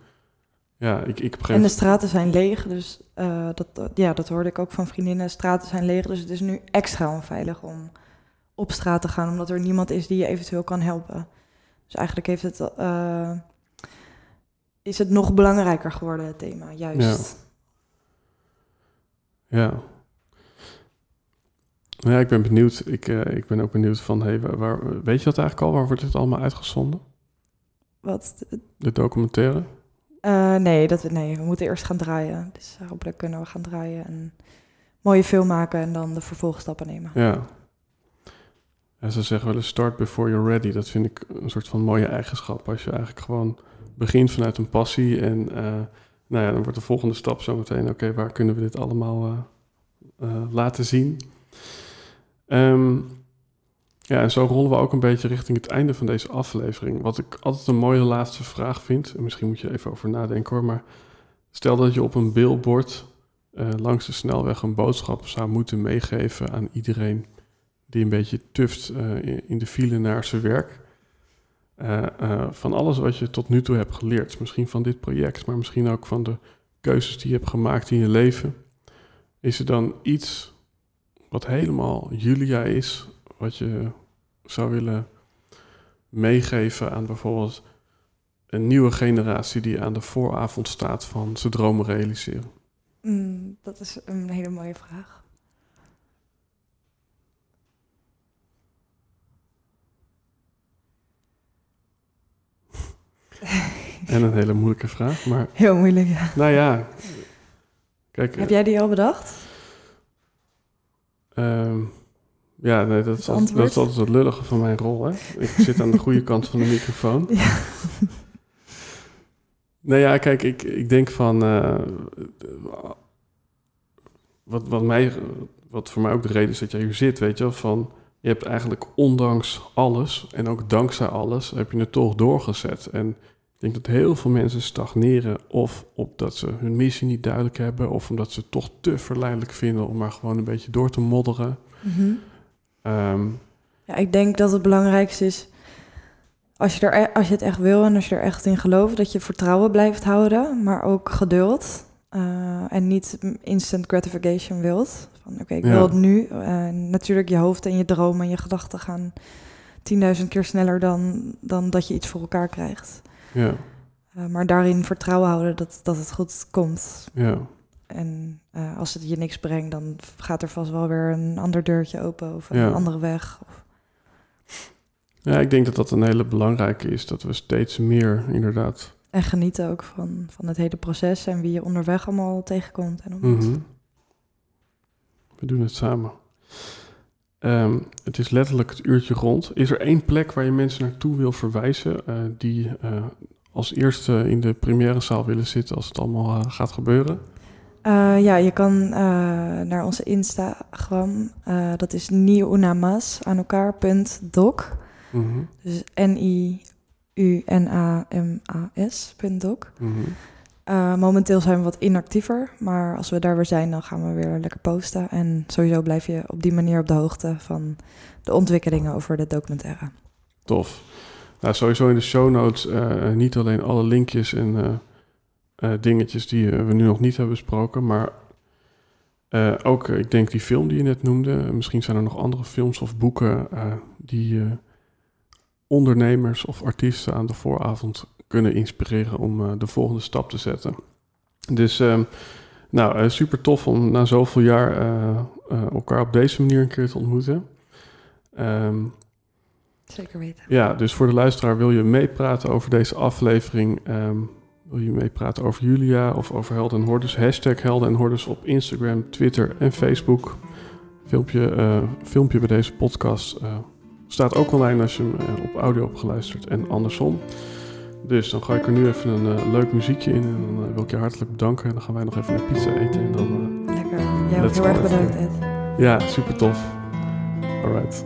A: ja, ik, ik begrijp...
B: En de straten zijn leeg, dus eh, dat, ja, dat hoorde ik ook van vriendinnen. De straten zijn leeg, dus het is nu extra onveilig om op straat te gaan, omdat er niemand is die je eventueel kan helpen. Dus eigenlijk heeft het, eh, is het nog belangrijker geworden, het thema, juist.
A: Ja. Nou ja, ik ben benieuwd. Ik, eh, ik ben ook benieuwd van, hey, waar, weet je dat eigenlijk al? Waar wordt dit allemaal uitgezonden?
B: Wat?
A: De documentaire?
B: Eh, nee, dat, nee, we moeten eerst gaan draaien. Dus eh, hopelijk kunnen we gaan draaien en mooie film maken en dan de vervolgstappen nemen.
A: Ja. En ze zeggen wel eens start before you're ready. Dat vind ik een soort van mooie eigenschap. Als je eigenlijk gewoon begint vanuit een passie en nou ja, dan wordt de volgende stap zometeen, oké, waar kunnen we dit allemaal laten zien? Ehm, ja, en zo rollen we ook een beetje richting het einde van deze aflevering. Wat ik altijd een mooie laatste vraag vind, en misschien moet je even over nadenken hoor, maar stel dat je op een billboard eh, langs de snelweg een boodschap zou moeten meegeven aan iedereen die een beetje tuft eh, in- de file naar zijn werk. Eh, van alles wat je tot nu toe hebt geleerd, misschien van dit project, maar misschien ook van de keuzes die je hebt gemaakt in je leven. Is er dan iets wat helemaal Julia is, wat je zou willen meegeven aan bijvoorbeeld een nieuwe generatie die aan de vooravond staat van zijn dromen realiseren?
B: Mm, dat is een hele mooie vraag. [LAUGHS]
A: En een hele moeilijke vraag, maar
B: Heel moeilijk, ja.
A: nou ja. Kijk,
B: Heb jij die al bedacht?
A: Ehm, ja, nee, dat is, altijd, dat is altijd het lullige van mijn rol. Hè? Ik zit aan de goede kant van de microfoon. [LAUGHS]
B: Ja.
A: Nee, ja, kijk, ik, ik denk van. eh, wat, wat, mij, wat voor mij ook de reden is dat jij hier zit, weet je wel, van. Je hebt eigenlijk ondanks alles en ook dankzij alles, heb je het toch doorgezet. En ik denk dat heel veel mensen stagneren of omdat ze hun missie niet duidelijk hebben, of omdat ze het toch te verleidelijk vinden om maar gewoon een beetje door te modderen.
B: Mhm.
A: Ehm,
B: Ja, ik denk dat het belangrijkste is, als je, er, e- als je het echt wil en als je er echt in gelooft, dat je vertrouwen blijft houden, maar ook geduld. eh, en niet instant gratification wilt. Van oké, ik
A: Ja.
B: wil het nu. Eh, natuurlijk, je hoofd en je dromen en je gedachten gaan 10.000 keer sneller dan, dan dat je iets voor elkaar krijgt.
A: Ja,
B: Eh, maar daarin vertrouwen houden dat, dat het goed komt.
A: ja,
B: En eh, als het je niks brengt, dan gaat er vast wel weer een ander deurtje open of
A: Ja.
B: een andere weg. Of-
A: ja, ik denk dat dat een hele belangrijke is, dat we steeds meer inderdaad
B: En genieten ook van, van het hele proces en wie je onderweg allemaal tegenkomt. En.
A: Mhm. We doen het samen. Ehm, het is letterlijk het uurtje rond. Is er één plek waar je mensen naartoe wil verwijzen eh, die eh, als eerste in de première zaal willen zitten als het allemaal eh, gaat gebeuren?
B: Ja, je kan naar onze Instagram. dat is nieuwnamas aan elkaar punt doc.
A: Mhm,
B: Dus N-I-U-N-A-M-A-S punt doc. Eh, momenteel zijn we wat inactiever, maar als we daar weer zijn, dan gaan we weer lekker posten. En sowieso blijf je op die manier op de hoogte van de ontwikkelingen over de documentaire.
A: Tof. Nou, sowieso in de show notes eh, niet alleen alle linkjes en eh, dingetjes die we nu nog niet hebben besproken, maar ook, ik denk, die film die je net noemde. Misschien zijn er nog andere films of boeken die ondernemers of artiesten aan de vooravond kunnen inspireren om eh, de volgende stap te zetten. Dus, ehm, nou, eh, super tof om na zoveel jaar eh, elkaar op deze manier een keer te ontmoeten. Ehm,
B: Zeker weten.
A: ja, dus voor de luisteraar wil je meepraten over deze aflevering. ehm, wil je meepraten over Julia of over Helden en Hordes? Hashtag Helden en Hordes op Instagram, Twitter en Facebook. Filmpje, eh, filmpje bij deze podcast staat ook online als je hem op audio hebt geluisterd en andersom. Dus dan ga ik er nu even een eh, leuk muziekje in en dan eh, wil ik je hartelijk bedanken. En dan gaan wij nog even een pizza eten en dan...
B: Lekker. Jij ook
A: Let's
B: heel erg bedankt, Ed.
A: eh, ja, super tof. Alright.